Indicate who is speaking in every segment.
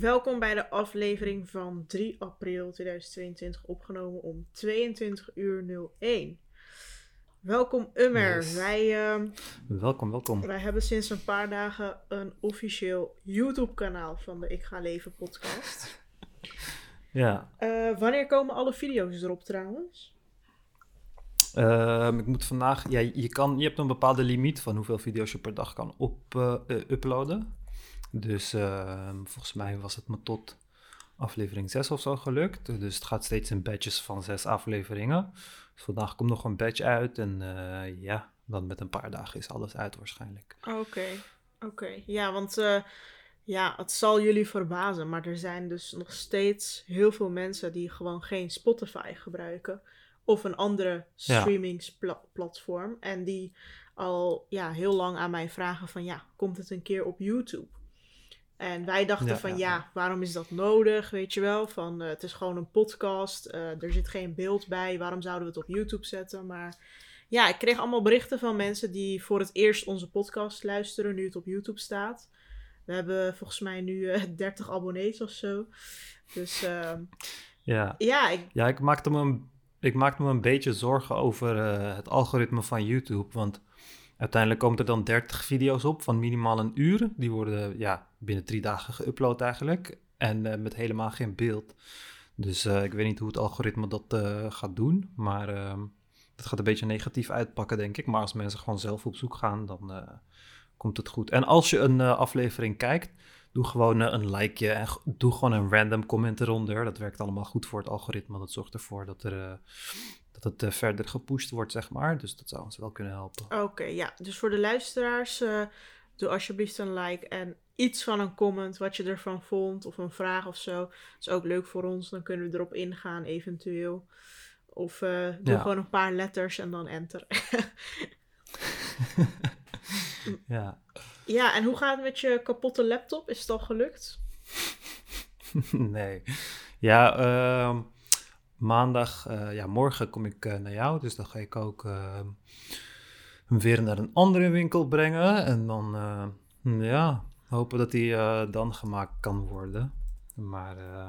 Speaker 1: Welkom bij de aflevering van 3 april 2022, opgenomen om 22 uur 01. Welkom Ummer.
Speaker 2: Yes.
Speaker 1: Wij, ehm,
Speaker 2: Welkom, welkom.
Speaker 1: wij hebben sinds een paar dagen een officieel YouTube kanaal van de Ik Ga Leven podcast.
Speaker 2: Ja,
Speaker 1: Eh, wanneer komen alle video's erop trouwens?
Speaker 2: ehm, ik moet vandaag. Ja, je, kan, je hebt een bepaalde limiet van hoeveel video's je per dag kan op, eh, eh, uploaden. Dus ehm, volgens mij was het me tot aflevering 6 of zo gelukt. Dus het gaat steeds in batches van zes afleveringen. Dus vandaag komt nog een batch uit. En eh, ja, dan met een paar dagen is alles uit waarschijnlijk.
Speaker 1: Oké, oké. Ja, want eh, ja, het zal jullie verbazen, maar er zijn dus nog steeds heel veel mensen die gewoon geen Spotify gebruiken of een andere
Speaker 2: Ja.
Speaker 1: streamingsplatform en die al ja, heel lang aan mij vragen van ja, komt het een keer op YouTube? En wij dachten
Speaker 2: Ja,
Speaker 1: van
Speaker 2: ja,
Speaker 1: waarom is dat nodig, weet je wel? Van eh, het is gewoon een podcast, eh, er zit geen beeld bij, waarom zouden we het op YouTube zetten? Maar ja, ik kreeg allemaal berichten van mensen die voor het eerst onze podcast luisteren, nu het op YouTube staat. We hebben volgens mij nu eh 30 abonnees of zo. Dus ehm,
Speaker 2: Ja.
Speaker 1: ja, ik,
Speaker 2: Ja, ik maakte me een, ik maakte me een beetje zorgen over eh, het algoritme van YouTube. Want uiteindelijk komen er dan 30 video's op van minimaal een uur. Die worden ja, binnen drie dagen geüpload eigenlijk. En eh, met helemaal geen beeld. Dus eh, ik weet niet hoe het algoritme dat eh, gaat doen. Maar ehm dat gaat een beetje negatief uitpakken, denk ik. Maar als mensen gewoon zelf op zoek gaan, dan komt het goed. En als je een aflevering kijkt, doe gewoon een likeje en doe gewoon een random comment eronder. Dat werkt allemaal goed voor het algoritme. Dat zorgt ervoor dat, er, dat eh, verder gepusht wordt, zeg maar. Dus dat zou ons wel kunnen helpen.
Speaker 1: oké, ja. Dus voor de luisteraars, eh, doe alsjeblieft een like en iets van een comment wat je ervan vond of een vraag of zo. is ook leuk voor ons, dan kunnen we erop ingaan eventueel. Of eh, doe
Speaker 2: Ja.
Speaker 1: gewoon een paar letters en dan enter.
Speaker 2: Ja.
Speaker 1: ja, en hoe gaat het met je kapotte laptop? Is het al gelukt?
Speaker 2: nee. Ja, ehm, maandag, eh, ja, morgen kom ik eh, naar jou. Dus dan ga ik ook ehm, hem weer naar een andere winkel brengen. En dan, eh, ja, hopen dat hij eh, dan gemaakt kan worden. Maar eh,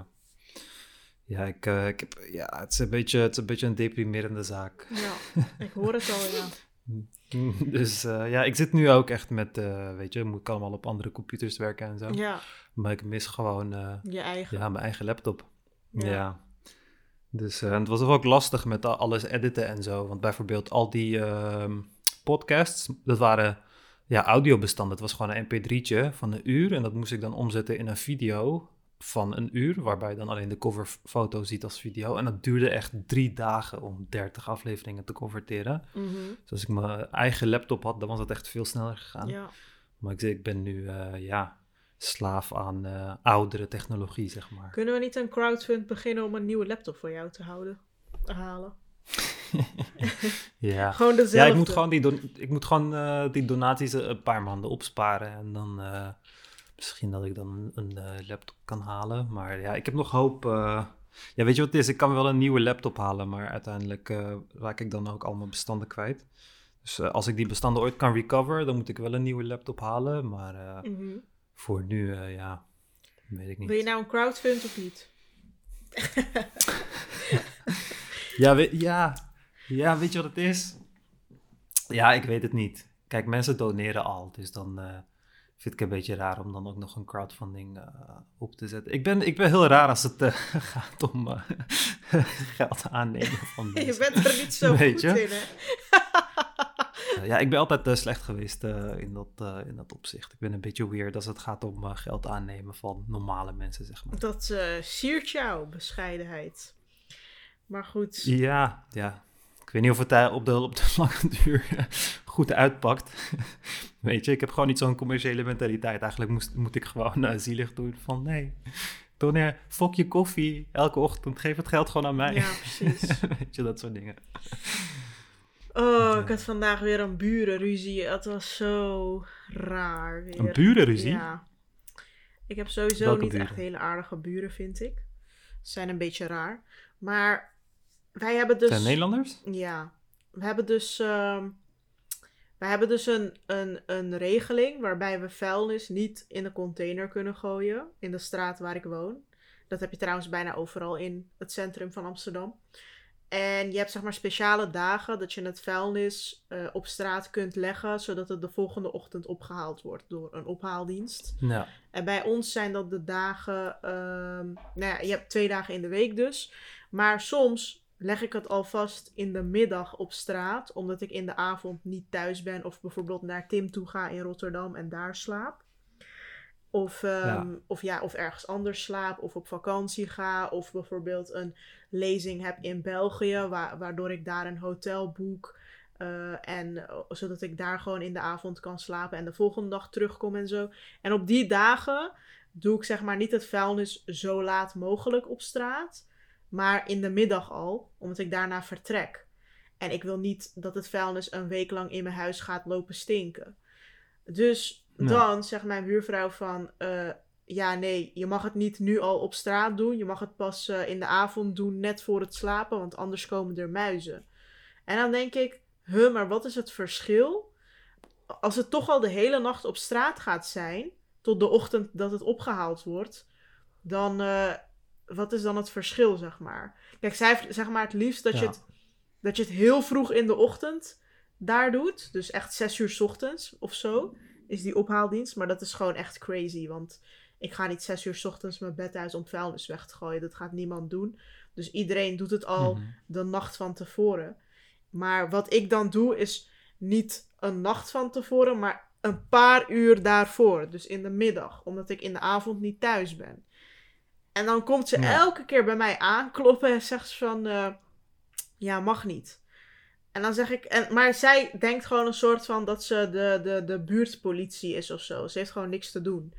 Speaker 2: ja, ik, eh, ik heb, ja het, is een beetje, het is een beetje een deprimerende zaak.
Speaker 1: Ja, ik hoor het al, ja.
Speaker 2: Dus eh, ja, ik zit nu ook echt met, eh, weet je, moet ik allemaal op andere computers werken en zo.
Speaker 1: Ja,
Speaker 2: Maar ik mis gewoon... eh,
Speaker 1: je eigen.
Speaker 2: ja, mijn eigen laptop.
Speaker 1: Ja.
Speaker 2: Ja. Dus eh, het was ook lestig met al- alles editen en zo. Want bijvoorbeeld al die ehm, podcasts, dat waren ja, audiobestanden. Het was gewoon een mp3'tje van een uur. En dat moest ik dan omzetten in een video van een uur. Waarbij je dan alleen de coverfoto ziet als video. En dat duurde echt drie dagen om 30 afleveringen te converteren.
Speaker 1: Mhm,
Speaker 2: Dus als ik mijn eigen laptop had, dan was het echt veel sneller gegaan.
Speaker 1: ja.
Speaker 2: Maar ik, zeg, ik ben nu, eh, ja, slaaf aan eh, oudere technologie, zeg maar.
Speaker 1: Kunnen we niet een crowdfund beginnen om een nieuwe laptop voor jou te houden? Te halen?
Speaker 2: Ja.
Speaker 1: Gewoon
Speaker 2: Ja,
Speaker 1: dezelfde.
Speaker 2: ik moet gewoon die, don- ik moet gewoon, eh, die donaties een paar maanden opsparen. En dan eh, misschien dat ik dan een laptop kan halen. Maar ja, ik heb nog hoop. ja, weet je wat het is? Ik kan wel een nieuwe laptop halen. Maar uiteindelijk raak ik dan ook al mijn bestanden kwijt. Dus als ik die bestanden ooit kan recoveren, dan moet ik wel een nieuwe laptop halen. Maar
Speaker 1: Mhm.
Speaker 2: Voor nu, eh, ja, weet ik niet.
Speaker 1: Wil je nou een crowdfund of niet?
Speaker 2: Ja, we- ja. ja, weet je wat het is? Ja, ik weet het niet. Kijk, mensen doneren al, dus dan eh, vind ik het een beetje raar om dan ook nog een crowdfunding eh, op te zetten. Ik ben, ik ben heel raar als het gaat om geld aannemen van
Speaker 1: Je
Speaker 2: mensen.
Speaker 1: bent er niet zo
Speaker 2: Weet
Speaker 1: goed
Speaker 2: je?
Speaker 1: in, hè?
Speaker 2: Eh, ja, ik ben altijd eh, slecht geweest eh, in, dat, in dat opzicht. Ik ben een beetje weird als het gaat om geld aannemen van normale mensen, zeg maar.
Speaker 1: Dat siert jou, bescheidenheid. Maar goed.
Speaker 2: Ja, ja. Ik weet niet of het daar op de, op de lange duur goed uitpakt. Weet je, ik heb gewoon niet zo'n commerciële mentaliteit. Eigenlijk moest, moet ik gewoon zielig doen van nee. Doneer, fok je koffie elke ochtend. Geef het geld gewoon aan mij.
Speaker 1: Ja, precies.
Speaker 2: Weet je, dat soort dingen.
Speaker 1: Oh, ik had vandaag weer een burenruzie. Het was zo raar weer.
Speaker 2: Een burenruzie?
Speaker 1: Ja. Ik heb sowieso
Speaker 2: Welke
Speaker 1: niet
Speaker 2: buren?
Speaker 1: echt hele aardige buren, vind ik. Ze zijn een beetje raar. Maar wij hebben dus...
Speaker 2: Zijn Nederlanders?
Speaker 1: Ja. We hebben dus... ehm, We hebben dus een, een, een regeling waarbij we vuilnis niet in de container kunnen gooien in de straat waar ik woon. Dat heb je trouwens bijna overal in het centrum van Amsterdam. En je hebt zeg maar speciale dagen dat je het vuilnis uh, op straat kunt leggen, zodat het de volgende ochtend opgehaald wordt door een ophaaldienst.
Speaker 2: Ja.
Speaker 1: En bij ons zijn dat de dagen, um, nou ja, je hebt twee dagen in de week dus. Maar soms leg ik het alvast in de middag op straat, omdat ik in de avond niet thuis ben of bijvoorbeeld naar Tim toe ga in Rotterdam en daar slaap. Of, um, ja. Of, ja, of ergens anders slaap, of op vakantie ga, of bijvoorbeeld een lezing heb in België, wa waardoor ik daar een hotel boek. Uh, en zodat ik daar gewoon in de avond kan slapen en de volgende dag terugkom en zo. En op die dagen doe ik zeg maar niet het vuilnis zo laat mogelijk op straat, maar in de middag al, omdat ik daarna vertrek. En ik wil niet dat het vuilnis een week lang in mijn huis gaat lopen stinken. Dus dan zegt mijn buurvrouw van, uh, ja nee, je mag het niet nu al op straat doen. Je mag het pas uh, in de avond doen, net voor het slapen, want anders komen er muizen. En dan denk ik, huh, maar wat is het verschil? Als het toch al de hele nacht op straat gaat zijn, tot de ochtend dat het opgehaald wordt, dan uh, wat is dan het verschil, zeg maar? Kijk, zij zeg maar het liefst dat, ja. je het, dat je het heel vroeg in de ochtend daar doet. Dus echt zes uur s ochtends of zo is die ophaaldienst. Maar dat is gewoon echt crazy. Want ik ga niet zes uur s ochtends mijn bed uit om vuilnis weg te gooien. Dat gaat niemand doen. Dus iedereen doet het al mm-hmm. de nacht van tevoren. Maar wat ik dan doe is niet een nacht van tevoren, maar een paar uur daarvoor. Dus in de middag, omdat ik in de avond niet thuis ben. En dan komt ze ja. elke keer bij mij aankloppen en zegt ze van... Uh, ja, mag niet. En dan zeg ik... En, maar zij denkt gewoon een soort van dat ze de, de, de buurtpolitie is of zo. Ze heeft gewoon niks te doen.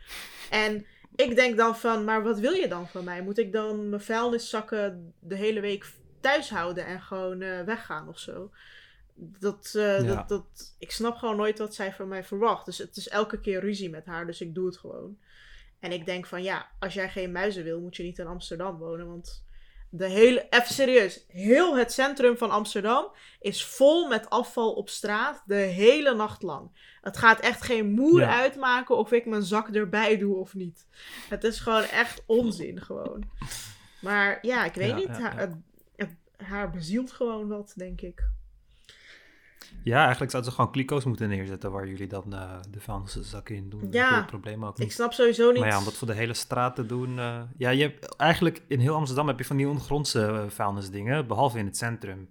Speaker 1: En ik denk dan van... Maar wat wil je dan van mij? Moet ik dan mijn vuilniszakken de hele week thuis houden en gewoon uh, weggaan of zo? Dat, uh, ja. dat, dat, ik snap gewoon nooit wat zij van mij verwacht. Dus het is elke keer ruzie met haar. Dus ik doe het gewoon. En ik denk van ja, als jij geen muizen wil, moet je niet in Amsterdam wonen. Want de hele, even serieus, heel het centrum van Amsterdam is vol met afval op straat de hele nacht lang. Het gaat echt geen moer ja. uitmaken of ik mijn zak erbij doe of niet. Het is gewoon echt onzin gewoon. Maar ja, ik weet ja, niet. Ja, haar, het, het, haar bezielt gewoon wat, denk ik.
Speaker 2: Ja, eigenlijk zouden ze gewoon kliko's moeten neerzetten waar jullie dan uh, de vuilniszakken in doen. Ja, het probleem ook niet.
Speaker 1: ik snap sowieso niet.
Speaker 2: Maar ja, om dat voor de hele straat te doen. Uh, ja, je hebt eigenlijk in heel Amsterdam heb je van die ondergrondse uh, vuilnisdingen, behalve in het centrum.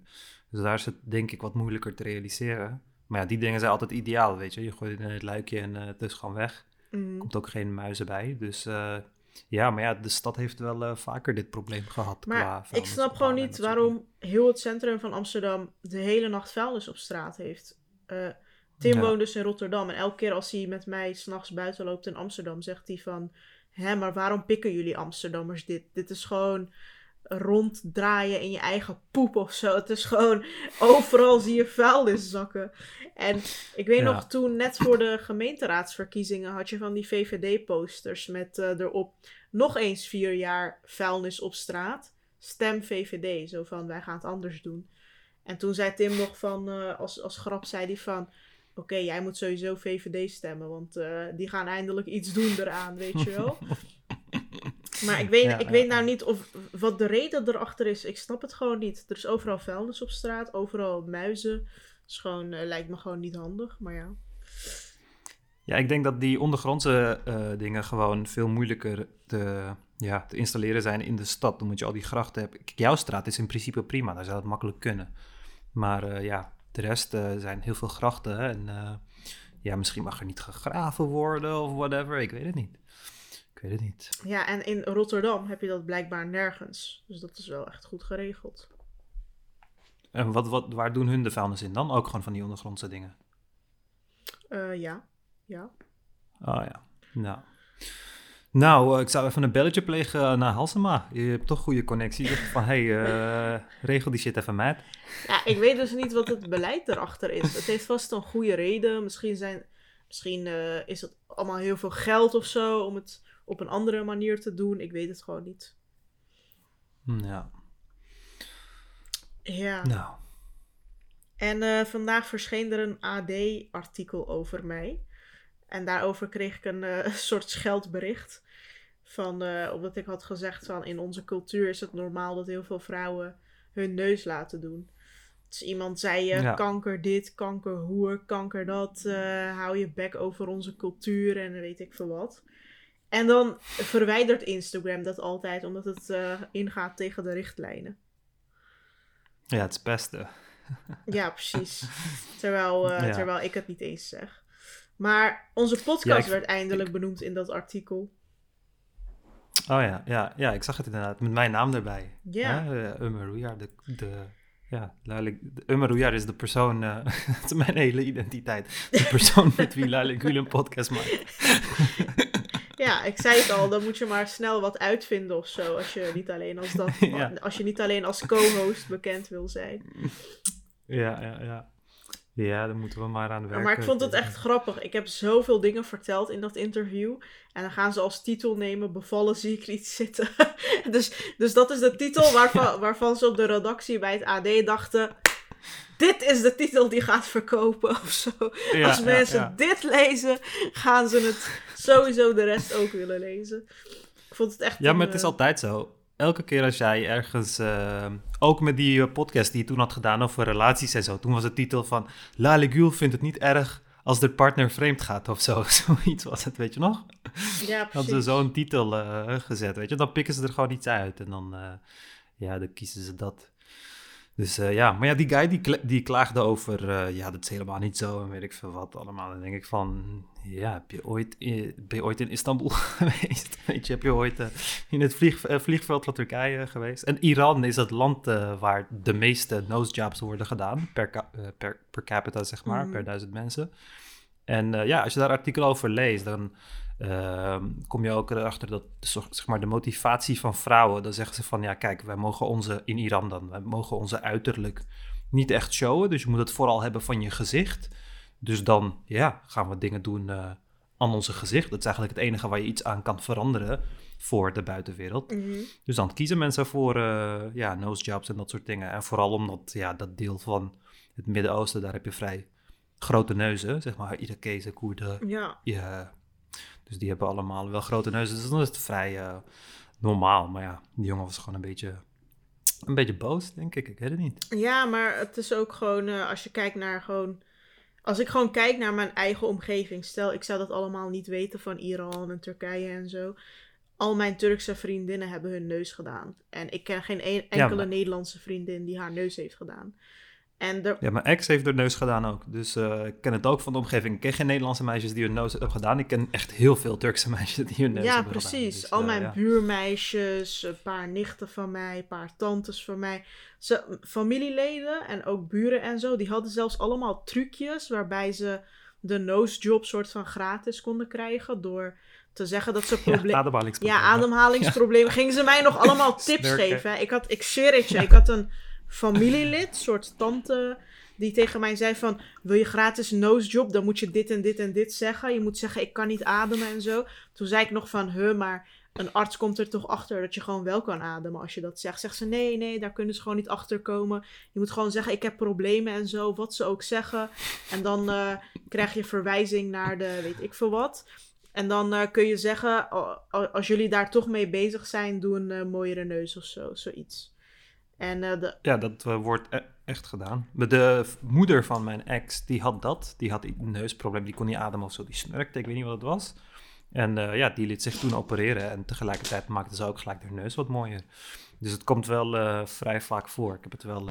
Speaker 2: Dus daar is het denk ik wat moeilijker te realiseren. Maar ja, die dingen zijn altijd ideaal, weet je. Je gooit het in het luikje en het is gewoon weg. Mm. Komt ook geen muizen bij. Dus ja, maar ja, de stad heeft wel uh, vaker dit probleem gehad.
Speaker 1: Maar ik snap gewoon niet waarom heel het centrum van Amsterdam de hele nacht vuilnis op straat heeft. Uh, Tim ja. woont dus in Rotterdam en elke keer als hij met mij s'nachts buiten loopt in Amsterdam, zegt hij van... Hé, maar waarom pikken jullie Amsterdammers dit? Dit is gewoon ronddraaien in je eigen poep of zo. Het is gewoon overal zie je vuilniszakken. En ik weet ja. nog toen, net voor de gemeenteraadsverkiezingen, had je van die VVD-posters met uh, erop nog eens vier jaar vuilnis op straat. Stem VVD, zo van wij gaan het anders doen. En toen zei Tim nog van, uh, als, als grap zei hij van, oké, okay, jij moet sowieso VVD stemmen, want uh, die gaan eindelijk iets doen eraan, weet je wel. Maar ik weet, ja, ik weet nou niet of, wat de reden erachter is. Ik snap het gewoon niet. Er is overal vuilnis op straat, overal muizen. Dus gewoon, uh, lijkt me gewoon niet handig, maar ja.
Speaker 2: Ja, ik denk dat die ondergrondse uh, dingen gewoon veel moeilijker te, ja, te installeren zijn in de stad. Omdat je al die grachten. Kijk, jouw straat is in principe prima, daar zou het makkelijk kunnen. Maar uh, ja, de rest zijn heel veel grachten. En ja, misschien mag er niet gegraven worden of whatever. Ik weet het niet. Ik weet het niet.
Speaker 1: Ja, en in Rotterdam heb je dat blijkbaar nergens. Dus dat is wel echt goed geregeld.
Speaker 2: En wat, wat, waar doen hun de vuilnis in dan? Ook gewoon van die ondergrondse dingen?
Speaker 1: Uh, ja. Ja.
Speaker 2: Oh ja. Nou. Nou, uh, ik zou even een belletje plegen naar Halsema. Je hebt toch goede connectie. Van, hé, hey, uh, regel die shit even met.
Speaker 1: Ja, ik weet dus niet wat het beleid erachter is. Het heeft vast een goede reden. Misschien, zijn, misschien is het allemaal heel veel geld of zo om het op een andere manier te doen. Ik weet het gewoon niet.
Speaker 2: Ja.
Speaker 1: Ja.
Speaker 2: Nou.
Speaker 1: En eh, vandaag verscheen er een AD-artikel over mij. En daarover kreeg ik een eh, soort scheldbericht. Van, eh, omdat ik had gezegd van in onze cultuur is het normaal dat heel veel vrouwen hun neus laten doen. Dus iemand zei
Speaker 2: Ja.
Speaker 1: kanker dit, kanker hoer, kanker dat. hou je bek over onze cultuur en weet ik veel wat. En dan verwijdert Instagram dat altijd omdat het eh, ingaat tegen de richtlijnen.
Speaker 2: Ja, het is beste.
Speaker 1: Ja, precies. Terwijl, eh,
Speaker 2: Ja.
Speaker 1: terwijl ik het niet eens zeg. Maar onze podcast
Speaker 2: Ja, ik-
Speaker 1: werd eindelijk benoemd in dat artikel.
Speaker 2: Oh ja, ja, ja, ik zag het inderdaad. Met mijn naam erbij.
Speaker 1: Ja.
Speaker 2: Roejaar, de, de, ja, Umar Roejaar is de persoon, dat is mijn hele identiteit. De persoon met wie Lale Gül een podcast maakt.
Speaker 1: Ja, ik zei het al, dan moet je maar snel wat uitvinden of zo. Als je niet alleen als, dat,
Speaker 2: Ja.
Speaker 1: als, je niet alleen als co-host bekend wil zijn.
Speaker 2: Ja, ja, ja. Ja, daar moeten we maar aan werken.
Speaker 1: maar ik vond het echt grappig. Ik heb zoveel dingen verteld in dat interview. En dan gaan ze als titel nemen: Bevallen zie ik niet zitten. dus, dus dat is de titel waarvan, waarvan ze op de redactie bij het AD dachten. Dit is de titel die gaat verkopen of zo.
Speaker 2: Ja,
Speaker 1: Als mensen
Speaker 2: ja.
Speaker 1: dit lezen, gaan ze het sowieso de rest ook willen lezen. Ik vond het echt.
Speaker 2: Ja,
Speaker 1: een,
Speaker 2: maar het is
Speaker 1: eh,
Speaker 2: altijd zo. Elke keer als jij ergens, eh, ook met die eh, podcast die je toen had gedaan over relaties en zo, toen was de titel van La Legule vindt het niet erg als de partner vreemd gaat of zo. Zoiets was het, weet je nog?
Speaker 1: Ja,
Speaker 2: Hadden ze
Speaker 1: precies.
Speaker 2: zo'n titel gezet, weet je. Dan pikken ze er gewoon iets uit en dan, ja, dan kiezen ze dat. Dus eh, ja, maar ja, die guy die, kla- die klaagde over, eh, ja, dat is helemaal niet zo en weet ik veel wat allemaal. Dan denk ik van, ja, heb je ooit, ben je ooit in Istanbul geweest? Weet je, heb je ooit eh, in het vlieg, vliegveld van Turkije geweest? En Iran is het land waar de meeste nosejobs worden gedaan, per, per, per capita zeg maar,
Speaker 1: Mhm.
Speaker 2: per duizend mensen. En ja, als je daar artikel over leest, dan ehm, kom je ook erachter dat zeg maar, de motivatie van vrouwen, dan zeggen ze van ja, kijk, wij mogen onze, in Iran dan, wij mogen onze uiterlijk niet echt showen. Dus je moet het vooral hebben van je gezicht. Dus dan ja, gaan we dingen doen eh, aan onze gezicht. Dat is eigenlijk het enige waar je iets aan kan veranderen voor de buitenwereld.
Speaker 1: Mhm.
Speaker 2: Dus dan kiezen mensen voor eh ja, nosejobs en dat soort dingen. En vooral omdat ja, dat deel van het Midden-Oosten, daar heb je vrij grote neuzen. Zeg maar Irakezen, Koerden.
Speaker 1: Ja,
Speaker 2: Ja, dus die hebben allemaal wel grote neuzen. Dus dan is het vrij eh, normaal. Maar ja, die jongen was gewoon een beetje, een beetje boos, denk ik. Ik weet het niet.
Speaker 1: Ja, maar het is ook gewoon, eh, als je kijkt naar gewoon. Als ik gewoon kijk naar mijn eigen omgeving. Stel, ik zou dat allemaal niet weten van Iran en Turkije en zo. Al mijn Turkse vriendinnen hebben hun neus gedaan. En ik ken geen een- enkele
Speaker 2: maar-
Speaker 1: Nederlandse vriendin die haar neus heeft gedaan. En
Speaker 2: Ja, mijn ex heeft haar neus gedaan ook. Dus eh, ik ken het ook van de omgeving. Ik ken geen Nederlandse meisjes die hun neus hebben gedaan. Ik ken echt heel veel Turkse meisjes die hun neus
Speaker 1: ja,
Speaker 2: hebben gedaan.
Speaker 1: precies.
Speaker 2: Dus,
Speaker 1: Al
Speaker 2: eh,
Speaker 1: mijn
Speaker 2: ja.
Speaker 1: buurmeisjes, een paar nichten van mij, een paar tantes van mij. Ze, familieleden en ook buren en zo, die hadden zelfs allemaal trucjes waarbij ze de nosejob soort van gratis konden krijgen door te zeggen dat ze
Speaker 2: Ja,
Speaker 1: problemen...
Speaker 2: ademhalingsproblemen.
Speaker 1: Ja, ademhalingsproblemen. Gingen ze mij nog allemaal tips
Speaker 2: Snurken.
Speaker 1: geven. Ik had, ik zweer het je, ik had een familielid, soort tante, die tegen mij zei van, wil je gratis nosejob, dan moet je dit en dit en dit zeggen. Je moet zeggen, ik kan niet ademen en zo. Toen zei ik nog van, huh, maar een arts komt er toch achter dat je gewoon wel kan ademen als je dat zegt. Zegt ze, nee, nee, daar kunnen ze gewoon niet achter komen. Je moet gewoon zeggen, ik heb problemen en zo, wat ze ook zeggen. En dan eh, krijg je verwijzing naar de, weet ik veel wat. En dan eh, kun je zeggen, als jullie daar toch mee bezig zijn, doe een eh, mooiere neus of zo, zoiets. En eh, de,
Speaker 2: Ja, dat eh, wordt e- echt gedaan. De moeder van mijn ex, die had dat. Die had een neusprobleem, die kon niet ademen of zo. Die snurkte, ik weet niet wat het was. En eh, ja, die liet zich toen opereren. En tegelijkertijd maakte ze ook gelijk haar neus wat mooier. Dus het komt wel vrij vaak voor. Ik heb het wel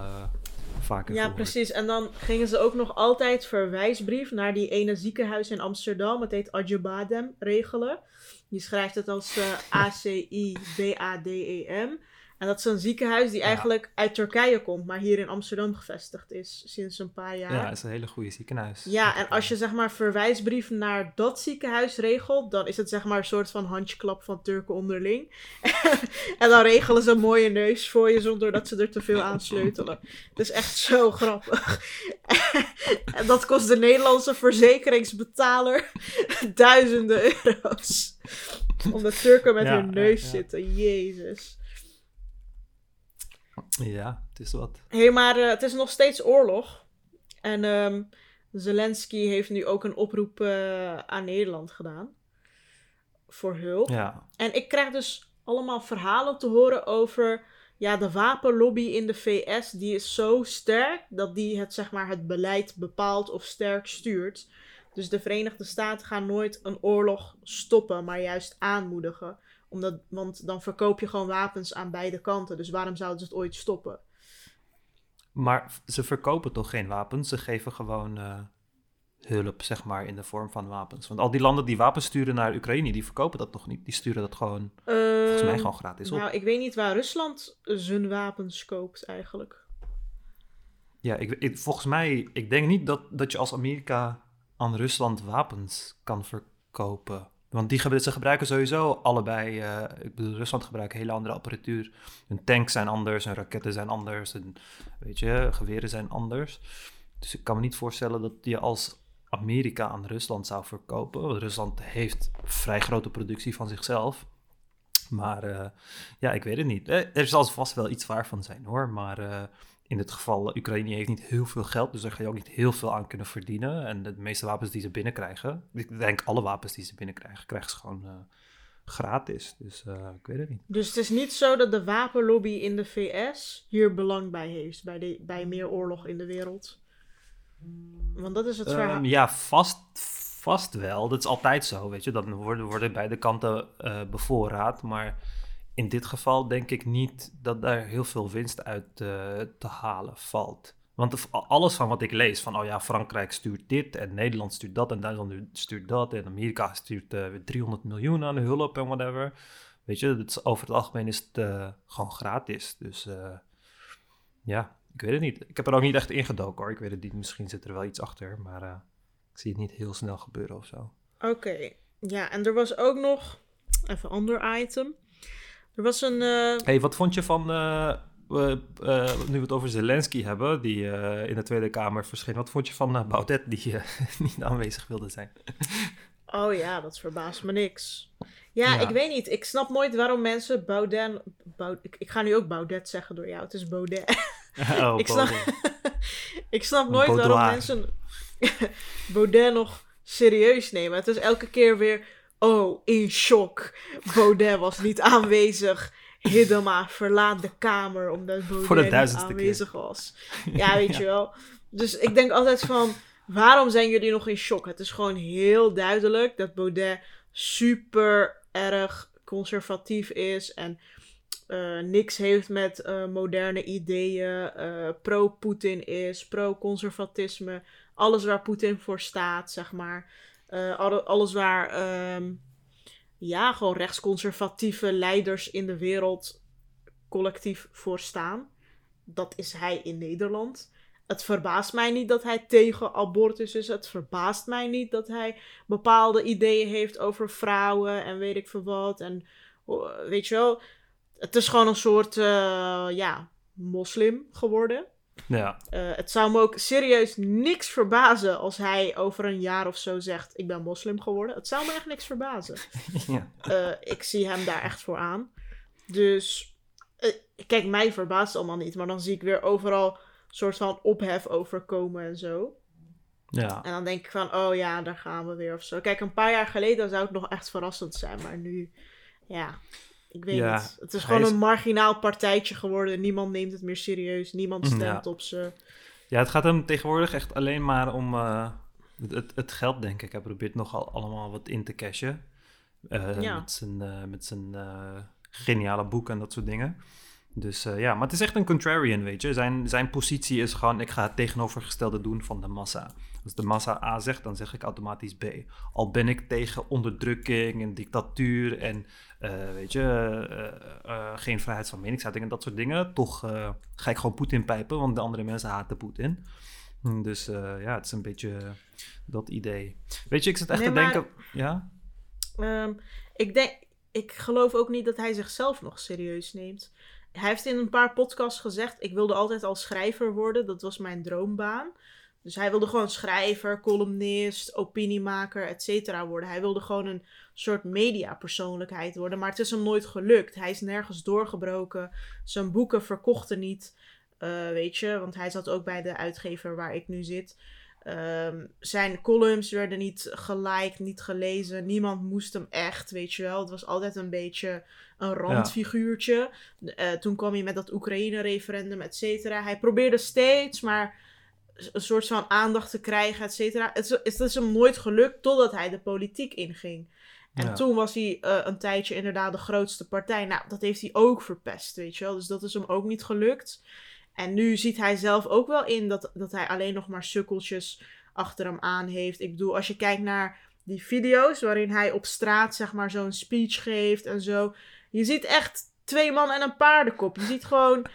Speaker 2: vaker
Speaker 1: ja,
Speaker 2: gehoord.
Speaker 1: precies. En dan gingen ze ook nog altijd verwijsbrief naar die ene ziekenhuis in Amsterdam. Het heet Adjebadem regelen. Je schrijft het als A-C-I-B-A-D-E-M. En dat is een ziekenhuis die
Speaker 2: Ja.
Speaker 1: eigenlijk uit Turkije komt, maar hier in Amsterdam gevestigd is sinds een paar jaar.
Speaker 2: Ja, het is een hele goede ziekenhuis.
Speaker 1: Ja, en als je zeg maar verwijsbrief naar dat ziekenhuis regelt, dan is het zeg maar een soort van handjeklap van Turken onderling. en dan regelen ze een mooie neus voor je zonder dat ze er te veel aan sleutelen. Dat is echt zo grappig. en dat kost de Nederlandse verzekeringsbetaler duizenden euro's. Omdat Turken met
Speaker 2: Ja,
Speaker 1: hun neus
Speaker 2: ja.
Speaker 1: zitten. Jezus.
Speaker 2: Ja, het is wat.
Speaker 1: Hé, hey, maar eh, het is nog steeds oorlog. En ehm, Zelensky heeft nu ook een oproep eh, aan Nederland gedaan. Voor hulp.
Speaker 2: Ja.
Speaker 1: En ik krijg dus allemaal verhalen te horen over ja, de wapenlobby in de VS. Die is zo sterk dat die het, zeg maar, het beleid bepaalt of sterk stuurt. Dus de Verenigde Staten gaan nooit een oorlog stoppen, maar juist aanmoedigen. Omdat, want dan verkoop je gewoon wapens aan beide kanten. Dus waarom zouden ze het ooit stoppen?
Speaker 2: Maar ze verkopen toch geen wapens? Ze geven gewoon eh, hulp, zeg maar, in de vorm van wapens. Want al die landen die wapens sturen naar Oekraïne, die verkopen dat toch niet? Die sturen dat gewoon, volgens mij,
Speaker 1: Ehm,
Speaker 2: gewoon gratis op.
Speaker 1: Nou, ik weet niet waar Rusland zijn wapens koopt eigenlijk.
Speaker 2: Ja, ik, ik- volgens mij, ik denk niet dat, dat je als Amerika aan Rusland wapens kan verkopen. Want die, ze gebruiken sowieso allebei, eh, ik bedoel, Rusland gebruikt hele andere apparatuur. Hun tanks zijn anders, hun raketten zijn anders, hun, weet je, geweren zijn anders. Dus ik kan me niet voorstellen dat je als Amerika aan Rusland zou verkopen. Want Rusland heeft vrij grote productie van zichzelf. Maar eh, ja, ik weet het niet. Eh, Er zal vast wel iets waar van zijn hoor. Maar in dit geval, Oekraïne heeft niet heel veel geld. Dus daar ga je ook niet heel veel aan kunnen verdienen. En de meeste wapens die ze binnenkrijgen, ik denk alle wapens die ze binnenkrijgen, krijgen ze gewoon eh, gratis. Dus eh, ik weet het niet.
Speaker 1: Dus het is niet zo dat de wapenlobby in de VS hier belang bij heeft. Bij, de, bij meer oorlog in de wereld. Want dat is het verhaal.
Speaker 2: Ehm, ja, vast, vast wel. Dat is altijd zo, weet je. Dan worden, worden beide kanten eh, bevoorraad. Maar in dit geval denk ik niet dat daar heel veel winst uit eh, te halen valt. Want alles van wat ik lees, van oh ja, Frankrijk stuurt dit en Nederland stuurt dat en Duitsland stuurt dat en Amerika stuurt eh, weer 300 miljoen aan hulp en whatever. Weet je, over het algemeen is het eh, gewoon gratis. Dus eh, ja, ik weet het niet. Ik heb er ook niet echt ingedoken hoor. Ik weet het niet. Misschien zit er wel iets achter. Maar eh, ik zie het niet heel snel gebeuren of zo.
Speaker 1: Oké. Ja, en er was ook nog... Even een ander item. Er was een... eh,
Speaker 2: hey, wat vond je van... eh, nu we het over Zelensky hebben, die in de Tweede Kamer verscheen. Wat vond je van uh, Baudet, die niet aanwezig wilde zijn?
Speaker 1: Oh ja, dat verbaast me niks. Ja,
Speaker 2: Ja.
Speaker 1: ik weet niet. Ik snap nooit waarom mensen Baudet... Bau- ik, ik ga nu ook Baudet zeggen door jou. Het is Baudet.
Speaker 2: oh,
Speaker 1: ik, snap, ik snap nooit waarom mensen Baudet nog serieus nemen. Het is elke keer weer... Oh, in shock. Baudet was niet aanwezig. Hiddema verlaat de kamer omdat Baudet
Speaker 2: Voor de
Speaker 1: niet
Speaker 2: duizendste keer.
Speaker 1: aanwezig was. Ja, weet je wel. Dus ik denk altijd van... Waarom zijn jullie nog in shock? Het is gewoon heel duidelijk dat Baudet super erg conservatief is en eh, niks heeft met eh, moderne ideeën, eh, pro-Poetin is, pro-conservatisme, alles waar Poetin voor staat, zeg maar. Eh, alle- alles waar, ehm, ja, gewoon rechtsconservatieve leiders in de wereld collectief voor staan. Dat is hij in Nederland. Het verbaast mij niet dat hij tegen abortus is. Het verbaast mij niet dat hij bepaalde ideeën heeft over vrouwen en weet ik veel wat. En oh, weet je wel, het is gewoon een soort, eh, ja, moslim geworden.
Speaker 2: Ja,
Speaker 1: Eh, het zou me ook serieus niks verbazen als hij over een jaar of zo zegt: Ik ben moslim geworden. Het zou me echt niks verbazen.
Speaker 2: ja.
Speaker 1: Eh, ik zie hem daar echt voor aan. Dus, eh, kijk, mij verbaast het allemaal niet. Maar dan zie ik weer overal soort van ophef overkomen en zo.
Speaker 2: ja.
Speaker 1: En dan denk ik van, oh ja, daar gaan we weer of zo. Kijk, een paar jaar geleden zou het nog echt verrassend zijn. Maar nu, ja, ik weet
Speaker 2: Ja,
Speaker 1: niet. Het is gewoon
Speaker 2: is-
Speaker 1: een marginaal partijtje geworden. Niemand neemt het meer serieus. Niemand
Speaker 2: Ja.
Speaker 1: stemt op ze.
Speaker 2: Ja, het gaat hem tegenwoordig echt alleen maar om eh, het, het, geld, denk ik. Hij probeert nogal allemaal wat in te cashen. Eh,
Speaker 1: Ja.
Speaker 2: Met zijn, eh, met zijn geniale boek en dat soort dingen. Dus eh, ja, maar het is echt een contrarian, weet je. Zijn, zijn positie is gewoon, ik ga het tegenovergestelde doen van de massa. Als de massa A zegt, dan zeg ik automatisch B. Al ben ik tegen onderdrukking en dictatuur en, eh, weet je, eh, geen vrijheid van meningsuiting en dat soort dingen. Toch ga ik gewoon Poetin pijpen, want de andere mensen haten Poetin. Hm, Dus ja, het is een beetje dat idee. Weet je, ik zit echt
Speaker 1: Nee,
Speaker 2: te
Speaker 1: maar-
Speaker 2: denken... Ja?
Speaker 1: Ehm, ik denk, ik geloof ook niet dat hij zichzelf nog serieus neemt. Hij heeft in een paar podcasts gezegd: Ik wilde altijd al schrijver worden. Dat was mijn droombaan. Dus hij wilde gewoon schrijver, columnist, opiniemaker, et cetera worden. Hij wilde gewoon een soort mediapersoonlijkheid worden. Maar het is hem nooit gelukt. Hij is nergens doorgebroken. Zijn boeken verkochten niet. Eh, weet je, want hij zat ook bij de uitgever waar ik nu zit. Ehm, zijn columns werden niet geliked, niet gelezen. Niemand moest hem echt, weet je wel. Het was altijd een beetje een randfiguurtje. Eh, toen kwam hij met dat Oekraïne-referendum, et cetera. Hij probeerde steeds maar een soort van aandacht te krijgen, et cetera. Het, het, is hem nooit gelukt totdat hij de politiek inging. En toen was hij uh, een tijdje inderdaad de grootste partij. Nou, dat heeft hij ook verpest, weet je wel. Dus dat is hem ook niet gelukt. En nu ziet hij zelf ook wel in dat, dat hij alleen nog maar sukkeltjes achter hem aan heeft. Ik bedoel, als je kijkt naar die video's waarin hij op straat zeg maar zo'n speech geeft en zo. Je ziet echt twee man en een paardenkop. Je ziet gewoon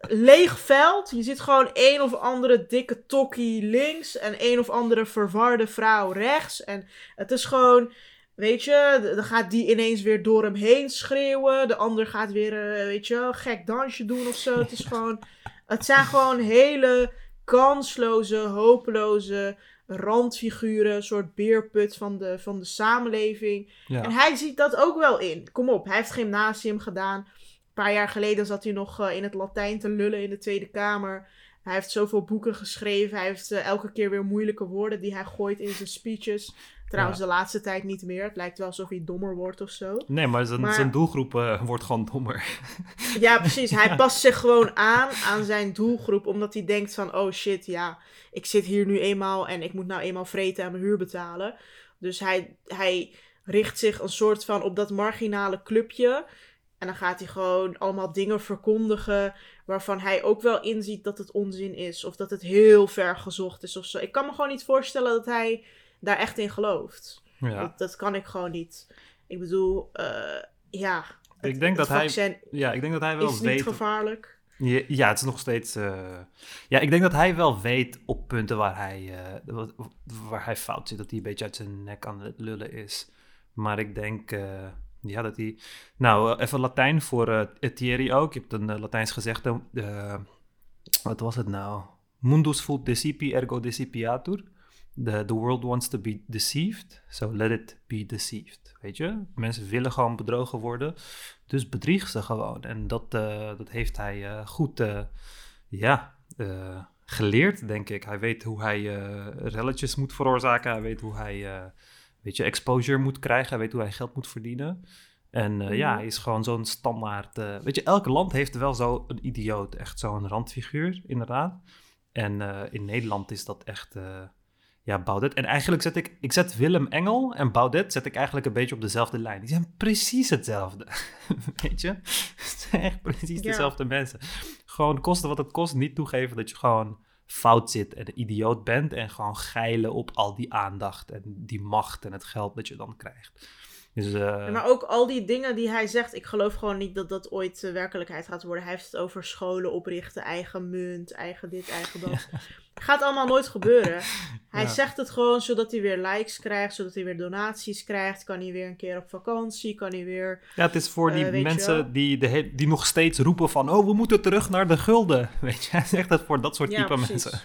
Speaker 1: leeg veld. Je ziet gewoon een of andere dikke tokkie links en een of andere verwarde vrouw rechts. En het is gewoon Weet je, dan gaat die ineens weer door hem heen schreeuwen. De ander gaat weer, uh, weet je, gek dansje doen of zo. Het is gewoon, het zijn gewoon hele kansloze, hopeloze randfiguren. Een soort beerput van de, van de samenleving. En hij ziet dat ook wel in. Kom op, hij heeft gymnasium gedaan. Een paar jaar geleden zat hij nog uh, in het Latijn te lullen in de Tweede Kamer. Hij heeft zoveel boeken geschreven. Hij heeft uh, elke keer weer moeilijke woorden die hij gooit in zijn speeches. Trouwens, de laatste tijd niet meer. Het lijkt wel alsof hij dommer wordt of zo.
Speaker 2: Nee, maar zijn, zijn doelgroep uh, wordt gewoon dommer.
Speaker 1: Ja, precies. Hij past zich gewoon aan aan zijn doelgroep. Omdat hij denkt van, oh shit, ja, ik zit hier nu eenmaal en ik moet nou eenmaal vreten en mijn huur betalen. Dus hij, hij richt zich een soort van op dat marginale clubje. En dan gaat hij gewoon allemaal dingen verkondigen waarvan hij ook wel inziet dat het onzin is. Of dat het heel ver gezocht is of zo. Ik kan me gewoon niet voorstellen dat hij daar echt in gelooft. Ja. Dat, dat kan ik gewoon niet. Ik bedoel, uh, ja.
Speaker 2: Het, ik denk dat hij. Ja, ik denk dat hij wel
Speaker 1: is
Speaker 2: weet.
Speaker 1: Niet gevaarlijk.
Speaker 2: Ja, ja, het is nog steeds. Uh, ja, ik denk dat hij wel weet op punten waar hij, uh, waar hij fout zit. Dat hij een beetje uit zijn nek aan het lullen is. Maar ik denk. ja, dat hij. Nou, even Latijn voor Thierry ook. Je hebt een Latijns gezegde. wat was het nou? Mundus fut decipi ergo decipiatur the, the world wants to be deceived, so let it be deceived. Weet je, mensen willen gewoon bedrogen worden, dus bedrieg ze gewoon. En dat, uh, dat heeft hij uh, goed, uh, ja, geleerd, denk ik. Hij weet hoe hij relletjes moet veroorzaken, hij weet hoe hij, weet je, exposure moet krijgen, hij weet hoe hij geld moet verdienen. En ja, hij is gewoon zo'n standaard. weet je, elk land heeft wel zo een idioot, echt zo'n randfiguur, inderdaad. En in Nederland is dat echt ja, Baudet. En eigenlijk zet ik, ik zet Willem Engel en Baudet zet ik eigenlijk een beetje op dezelfde lijn. Die zijn precies hetzelfde. Weet je? Het zijn echt precies dezelfde mensen. Gewoon kosten wat het kost, niet toegeven dat je gewoon fout zit en een idioot bent. En gewoon geilen op al die aandacht en die macht en het geld dat je dan krijgt. Dus, uh...
Speaker 1: maar ook al die dingen die hij zegt, ik geloof gewoon niet dat dat ooit uh, werkelijkheid gaat worden. Hij heeft het over scholen oprichten, eigen munt, eigen dit, eigen dat. Gaat allemaal nooit gebeuren. Hij zegt het gewoon zodat hij weer likes krijgt, zodat hij weer donaties krijgt. Kan hij weer een keer op vakantie, kan hij weer...
Speaker 2: Ja, het is voor die uh, mensen die, de, die nog steeds roepen van... Oh, we moeten terug naar de gulden. Weet je, hij zegt het voor dat soort type mensen.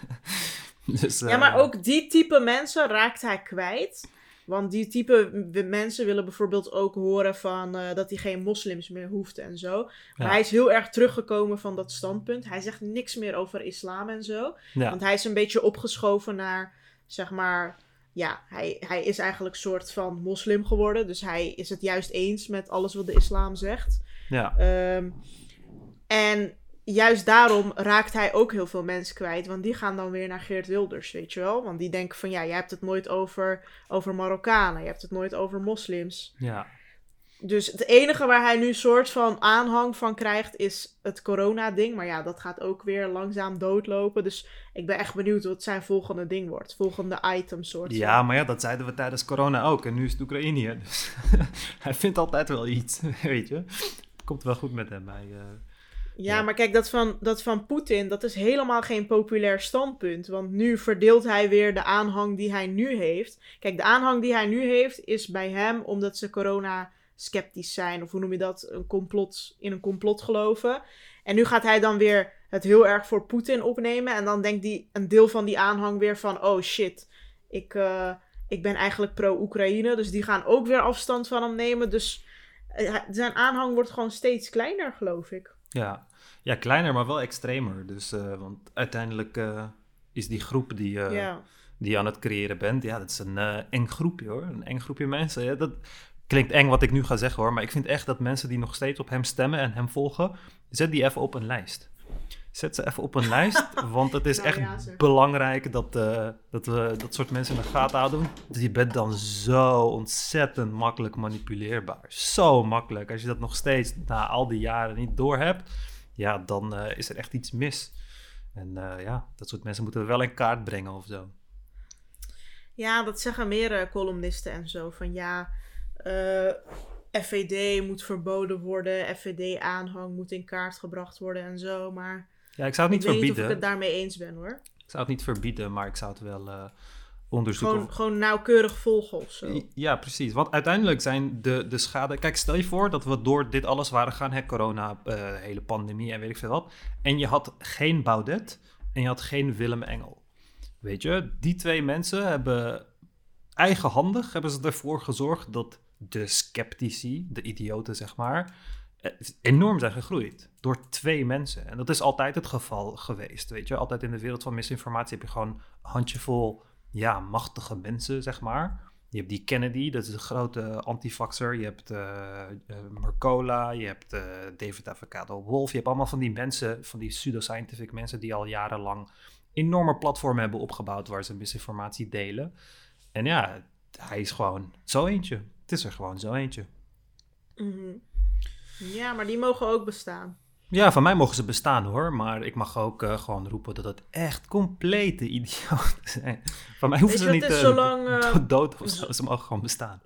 Speaker 1: dus, ja, maar ook die type mensen raakt hij kwijt. Want die type mensen willen bijvoorbeeld ook horen van uh, dat hij geen moslims meer hoeft en zo. Maar hij is heel erg teruggekomen van dat standpunt. Hij zegt niks meer over islam en zo. Want hij is een beetje opgeschoven naar, zeg maar, ja, hij, hij is eigenlijk een soort van moslim geworden. Dus hij is het juist eens met alles wat de islam zegt.
Speaker 2: Ja.
Speaker 1: Um, en juist daarom raakt hij ook heel veel mensen kwijt. Want die gaan dan weer naar Geert Wilders, weet je wel. Want die denken van, ja, je hebt het nooit over, over Marokkanen. Je hebt het nooit over moslims.
Speaker 2: Ja.
Speaker 1: Dus het enige waar hij nu soort van aanhang van krijgt is het corona-ding. Maar ja, dat gaat ook weer langzaam doodlopen. Dus ik ben echt benieuwd wat zijn volgende ding wordt. Volgende item soort.
Speaker 2: Ja, maar ja, dat zeiden we tijdens corona ook. En nu is het Oekraïne. Dus hij vindt altijd wel iets, weet je. Het komt wel goed met hem. Hij, uh
Speaker 1: ja, maar kijk, dat van, dat van Poetin, dat is helemaal geen populair standpunt. Want nu verdeelt hij weer de aanhang die hij nu heeft. Kijk, de aanhang die hij nu heeft is bij hem omdat ze corona sceptisch zijn. Of hoe noem je dat? Een complot, in een complot geloven. En nu gaat hij dan weer het heel erg voor Poetin opnemen. En dan denkt die, een deel van die aanhang weer van... Oh shit, ik, uh, ik ben eigenlijk pro-Oekraïne. Dus die gaan ook weer afstand van hem nemen. Dus uh, zijn aanhang wordt gewoon steeds kleiner, geloof ik.
Speaker 2: Ja. ja, kleiner, maar wel extremer. Dus, eh, want uiteindelijk eh, is die groep die, eh,
Speaker 1: ja.
Speaker 2: die je aan het creëren bent, ja, dat is een eng groepje hoor. Een eng groepje mensen. Ja, dat klinkt eng wat ik nu ga zeggen hoor, maar ik vind echt dat mensen die nog steeds op hem stemmen en hem volgen, zet die even op een lijst. Zet ze even op een lijst, want het is
Speaker 1: Nou
Speaker 2: echt
Speaker 1: ja,
Speaker 2: belangrijk dat, eh, dat we dat soort mensen in de gaten houden. Dus je bent dan zo ontzettend makkelijk manipuleerbaar. Zo makkelijk. Als je dat nog steeds na al die jaren niet doorhebt, ja, dan eh, is er echt iets mis. En eh, ja, dat soort mensen moeten we wel in kaart brengen of zo.
Speaker 1: Ja, dat zeggen meer columnisten en zo. Van ja, FVD moet verboden worden. FVD-aanhang moet in kaart gebracht worden en zo. Maar
Speaker 2: Ja, ik zou het
Speaker 1: ik
Speaker 2: niet
Speaker 1: weet niet of
Speaker 2: verbieden.
Speaker 1: ik het daarmee eens ben hoor.
Speaker 2: Ik zou het niet verbieden, maar ik zou het wel eh, onderzoeken.
Speaker 1: Gewoon, gewoon nauwkeurig volgen of zo.
Speaker 2: Ja, precies. Want uiteindelijk zijn de, de schade... Kijk, stel je voor dat we door dit alles waren gaan, hè, corona, eh, hele pandemie en weet ik veel wat. En je had geen Baudet en je had geen Willem Engel. Weet je, die twee mensen hebben eigenhandig hebben ze ervoor gezorgd dat de sceptici, de idioten zeg maar, enorm zijn gegroeid. Door twee mensen. En dat is altijd het geval geweest. Weet je, altijd in de wereld van misinformatie heb je gewoon een handjevol ja, machtige mensen, zeg maar. Je hebt die Kennedy, dat is een grote antivaxer. Je hebt eh, Mercola, je hebt eh, David Avocado Wolf. Je hebt allemaal van die mensen, van die pseudoscientific mensen... die al jarenlang enorme platformen hebben opgebouwd... waar ze misinformatie delen. En ja, hij is gewoon zo eentje. Het is er gewoon zo eentje.
Speaker 1: Mhm. Ja, maar die mogen ook bestaan.
Speaker 2: Ja, van mij mogen ze bestaan hoor. Maar ik mag ook eh, gewoon roepen dat het echt complete idioten zijn. Van mij hoeven ze niet eh,
Speaker 1: zolang, eh,
Speaker 2: dood- dood of zo. Ze mogen gewoon bestaan.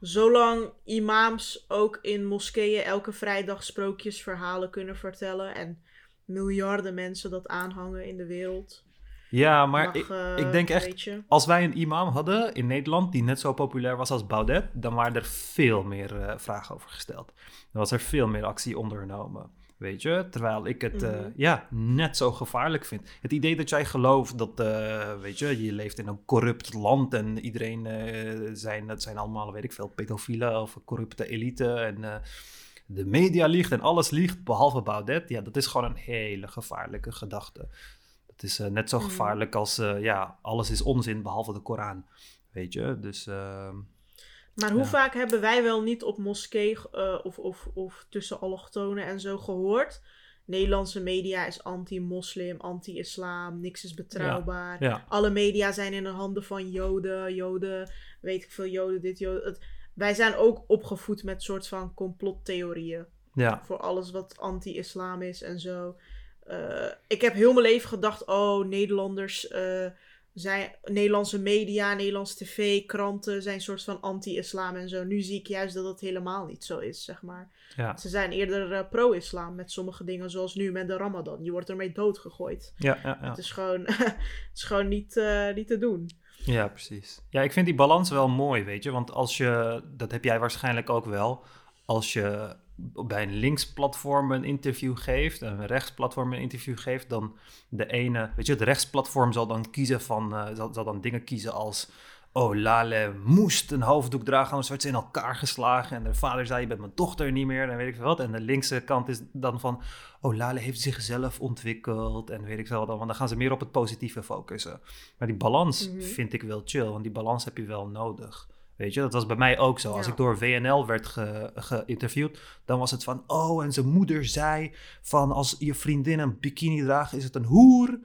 Speaker 1: Zolang imams ook in moskeeën elke vrijdag sprookjesverhalen kunnen vertellen. En miljarden mensen dat aanhangen in de wereld.
Speaker 2: Ja, maar
Speaker 1: mag,
Speaker 2: ik,
Speaker 1: eh,
Speaker 2: ik denk echt, als wij een imam hadden in Nederland die net zo populair was als Baudet, dan waren er veel meer eh, vragen over gesteld. Dan was er veel meer actie ondernomen. Weet je, terwijl ik het eh,
Speaker 1: Mhm.
Speaker 2: ja, net zo gevaarlijk vind. Het idee dat jij gelooft dat, weet je, je leeft in een corrupt land en iedereen zijn, het zijn allemaal, weet ik veel, pedofielen of corrupte elite en de media liegt en alles liegt behalve Baudet. Ja, dat is gewoon een hele gevaarlijke gedachte. Het is eh, net zo
Speaker 1: Mhm.
Speaker 2: gevaarlijk als, eh, ja, alles is onzin behalve de Koran. Weet je, dus ehm,
Speaker 1: Maar hoe
Speaker 2: Ja.
Speaker 1: vaak hebben wij wel niet op moskee eh, of, of, of tussen allochtonen en zo gehoord? Nederlandse media is anti-moslim, anti-islam, niks is betrouwbaar.
Speaker 2: ja,
Speaker 1: Alle media zijn in de handen van joden, joden, weet ik veel, joden, dit, joden. Het, wij zijn ook opgevoed met soort van complottheorieën
Speaker 2: ja,
Speaker 1: voor alles wat anti-islam is en zo. Eh, ik heb heel mijn leven gedacht, oh, Nederlanders eh, zijn, Nederlandse media, Nederlandse tv, kranten zijn soort van anti-islam en zo. Nu zie ik juist dat het helemaal niet zo is, zeg maar.
Speaker 2: ja,
Speaker 1: Ze zijn eerder eh, pro-islam met sommige dingen, zoals nu met de Ramadan. Je wordt ermee doodgegooid.
Speaker 2: ja, ja, ja.
Speaker 1: Het is gewoon, het is gewoon niet, niet te doen.
Speaker 2: Ja, precies. Ja, ik vind die balans wel mooi, weet je. Want als je, dat heb jij waarschijnlijk ook wel, als je bij een linksplatform een interview geeft en een rechtsplatform een interview geeft, dan de ene, weet je, het rechtsplatform zal dan kiezen van, eh, zal, zal dan dingen kiezen als, oh, Lale moest een hoofddoek dragen, anders werd ze in elkaar geslagen. En de vader zei, je bent mijn dochter niet meer, en weet ik veel wat. En de linkse kant is dan van, oh, Lale heeft zichzelf ontwikkeld, en weet ik veel wat. Want dan gaan ze meer op het positieve focussen. Maar die balans
Speaker 1: Mhm.
Speaker 2: vind ik wel chill, want die balans heb je wel nodig. Weet je, dat was bij mij ook zo. Als
Speaker 1: Ja.
Speaker 2: ik door WNL werd ge- geïnterviewd, dan was het van, oh, en zijn moeder zei van als je vriendin een bikini draagt, is het een hoer.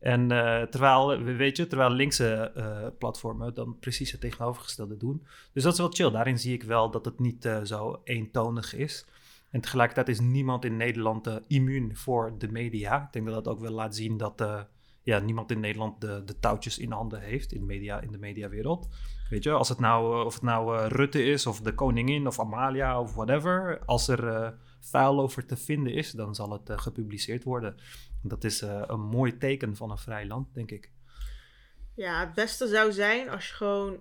Speaker 2: En eh, terwijl, weet je, terwijl linkse eh, platformen dan precies het tegenovergestelde doen. Dus dat is wel chill. Daarin zie ik wel dat het niet eh, zo eentonig is. En tegelijkertijd is niemand in Nederland immuun voor de media. Ik denk dat dat ook wel laat zien dat ja, niemand in Nederland de, de touwtjes in handen heeft in, media, in de mediawereld. Weet je, als het nou, eh, of het nou eh, Rutte is, of de koningin, of Amalia, of whatever. Als er eh vuil over te vinden is, dan zal het gepubliceerd worden. Dat is een mooi teken van een vrij land, denk ik.
Speaker 1: Ja, het beste zou zijn als je gewoon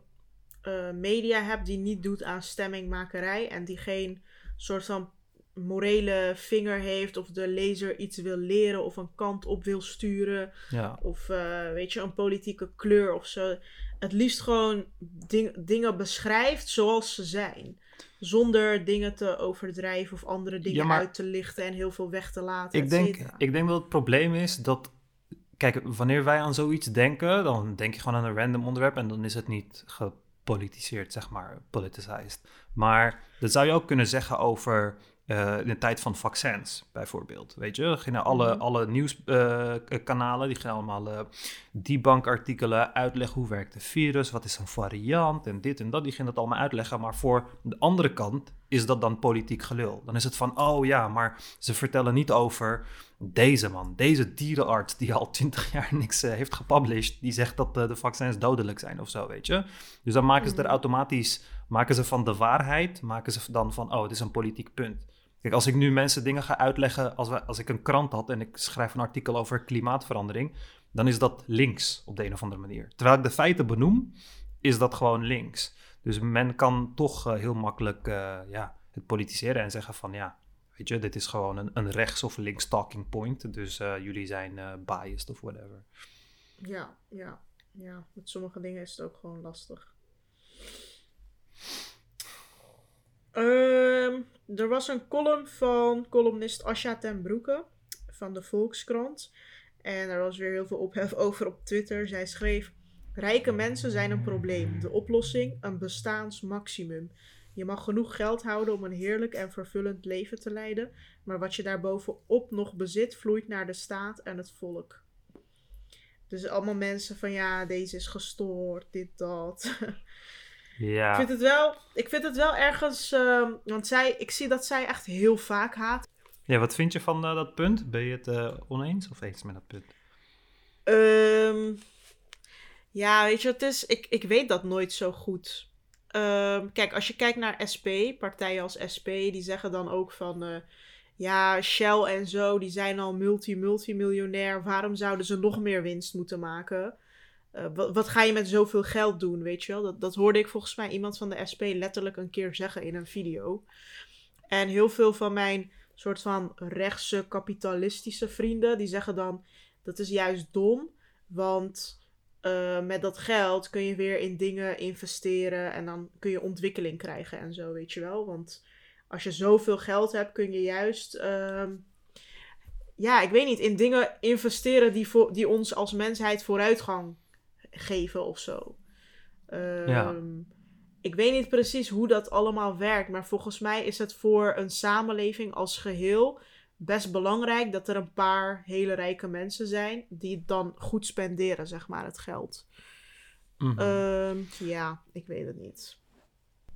Speaker 1: media hebt die niet doet aan stemmingmakerij en die geen soort van morele vinger heeft of de lezer iets wil leren of een kant op wil sturen
Speaker 2: Ja,
Speaker 1: of weet je, een politieke kleur of zo. Het liefst gewoon ding- dingen beschrijft zoals ze zijn. Zonder dingen te overdrijven of andere dingen
Speaker 2: Ja, maar-
Speaker 1: uit te lichten en heel veel weg te laten.
Speaker 2: Ik denk, ik denk dat het probleem is dat. Kijk, wanneer wij aan zoiets denken, dan denk je gewoon aan een random onderwerp en dan is het niet gepolitiseerd, zeg maar, politicized. Maar dat zou je ook kunnen zeggen over eh, in de tijd van vaccins, bijvoorbeeld. Weet je, gingen alle,
Speaker 1: Mhm.
Speaker 2: alle nieuwskanalen, die gingen allemaal eh debunkartikelen uitleggen hoe werkt het virus, wat is een variant en dit en dat. Die gingen dat allemaal uitleggen, maar voor de andere kant is dat dan politiek gelul. Dan is het van, oh ja, maar ze vertellen niet over deze man, deze dierenarts die al twintig jaar niks eh, heeft gepublished, die zegt dat eh, de vaccins dodelijk zijn of zo, weet je. Dus dan maken ze er
Speaker 1: Mhm.
Speaker 2: automatisch, maken ze van de waarheid, maken ze dan van, oh, het is een politiek punt. Kijk, als ik nu mensen dingen ga uitleggen, als, we, als ik een krant had en ik schrijf een artikel over klimaatverandering, dan is dat links op de een of andere manier. Terwijl ik de feiten benoem, is dat gewoon links. Dus men kan toch eh, heel makkelijk eh, ja, het politiseren en zeggen van ja, weet je, dit is gewoon een, een rechts- of links talking point. Dus eh, jullie zijn biased of whatever.
Speaker 1: Ja, ja, ja. Met sommige dingen is het ook gewoon lastig. Ehm, er was een column van columnist Asja ten Broeke van de Volkskrant. En er was weer heel veel ophef over op Twitter. Zij schreef: Rijke mensen zijn een probleem. De oplossing: een bestaansmaximum. Je mag genoeg geld houden om een heerlijk en vervullend leven te leiden. Maar wat je daarbovenop nog bezit, vloeit naar de staat en het volk. Dus allemaal mensen van ja, deze is gestoord, dit, dat. Ik
Speaker 2: Ja,
Speaker 1: vind het wel, ik vind het wel ergens, ehm, want zij, ik zie dat zij echt heel vaak haat.
Speaker 2: ja wat vind je van eh, dat punt? Ben je het eh, oneens of eens met dat punt?
Speaker 1: Ehm, ja, weet je wat het is? Ik, ik weet dat nooit zo goed. Ehm, kijk, als je kijkt naar SP, partijen als SP, die zeggen dan ook van... eh, ja, Shell en zo, die zijn al multi-multimiljonair. Waarom zouden ze nog meer winst moeten maken? Eh, wat, ga je met zoveel geld doen, weet je wel? Dat, dat hoorde ik volgens mij iemand van de SP letterlijk een keer zeggen in een video. En heel veel van mijn soort van rechtse kapitalistische vrienden, die zeggen dan... Dat is juist dom, want eh, met dat geld kun je weer in dingen investeren en dan kun je ontwikkeling krijgen en zo, weet je wel. Want als je zoveel geld hebt, kun je juist, ehm, ja, ik weet niet, in dingen investeren die, voor, die ons als mensheid vooruitgang geven of zo. Ehm,
Speaker 2: Ja.
Speaker 1: Ik weet niet precies hoe dat allemaal werkt, maar volgens mij is het voor een samenleving als geheel best belangrijk dat er een paar hele rijke mensen zijn die het dan goed spenderen, zeg maar, het geld.
Speaker 2: Mhm.
Speaker 1: Ehm, ja, ik weet het niet.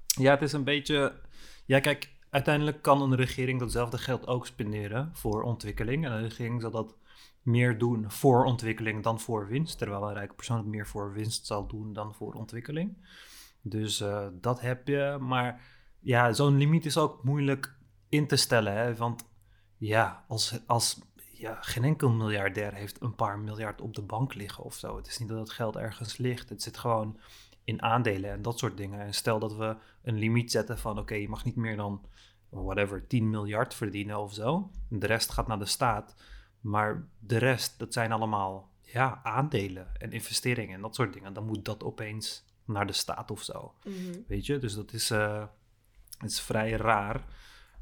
Speaker 2: Ja, het is een beetje. Ja, kijk, uiteindelijk kan een regering datzelfde geld ook spenderen voor ontwikkeling. En een regering zal dat meer doen voor ontwikkeling dan voor winst. Terwijl een rijke persoon meer voor winst zal doen dan voor ontwikkeling. Dus eh, dat heb je. Maar ja, zo'n limiet is ook moeilijk in te stellen. Hè? Want ja, als, als ja, geen enkel miljardair heeft een paar miljard op de bank liggen of zo. Het is niet dat het geld ergens ligt. Het zit gewoon in aandelen en dat soort dingen. En stel dat we een limiet zetten van oké, je mag niet meer dan whatever 10 miljard verdienen of zo. De rest gaat naar de staat. Maar de rest, dat zijn allemaal ja, aandelen en investeringen en dat soort dingen. Dan moet dat opeens naar de staat of zo.
Speaker 1: Mhm.
Speaker 2: Weet je, dus dat is, eh, het is vrij raar.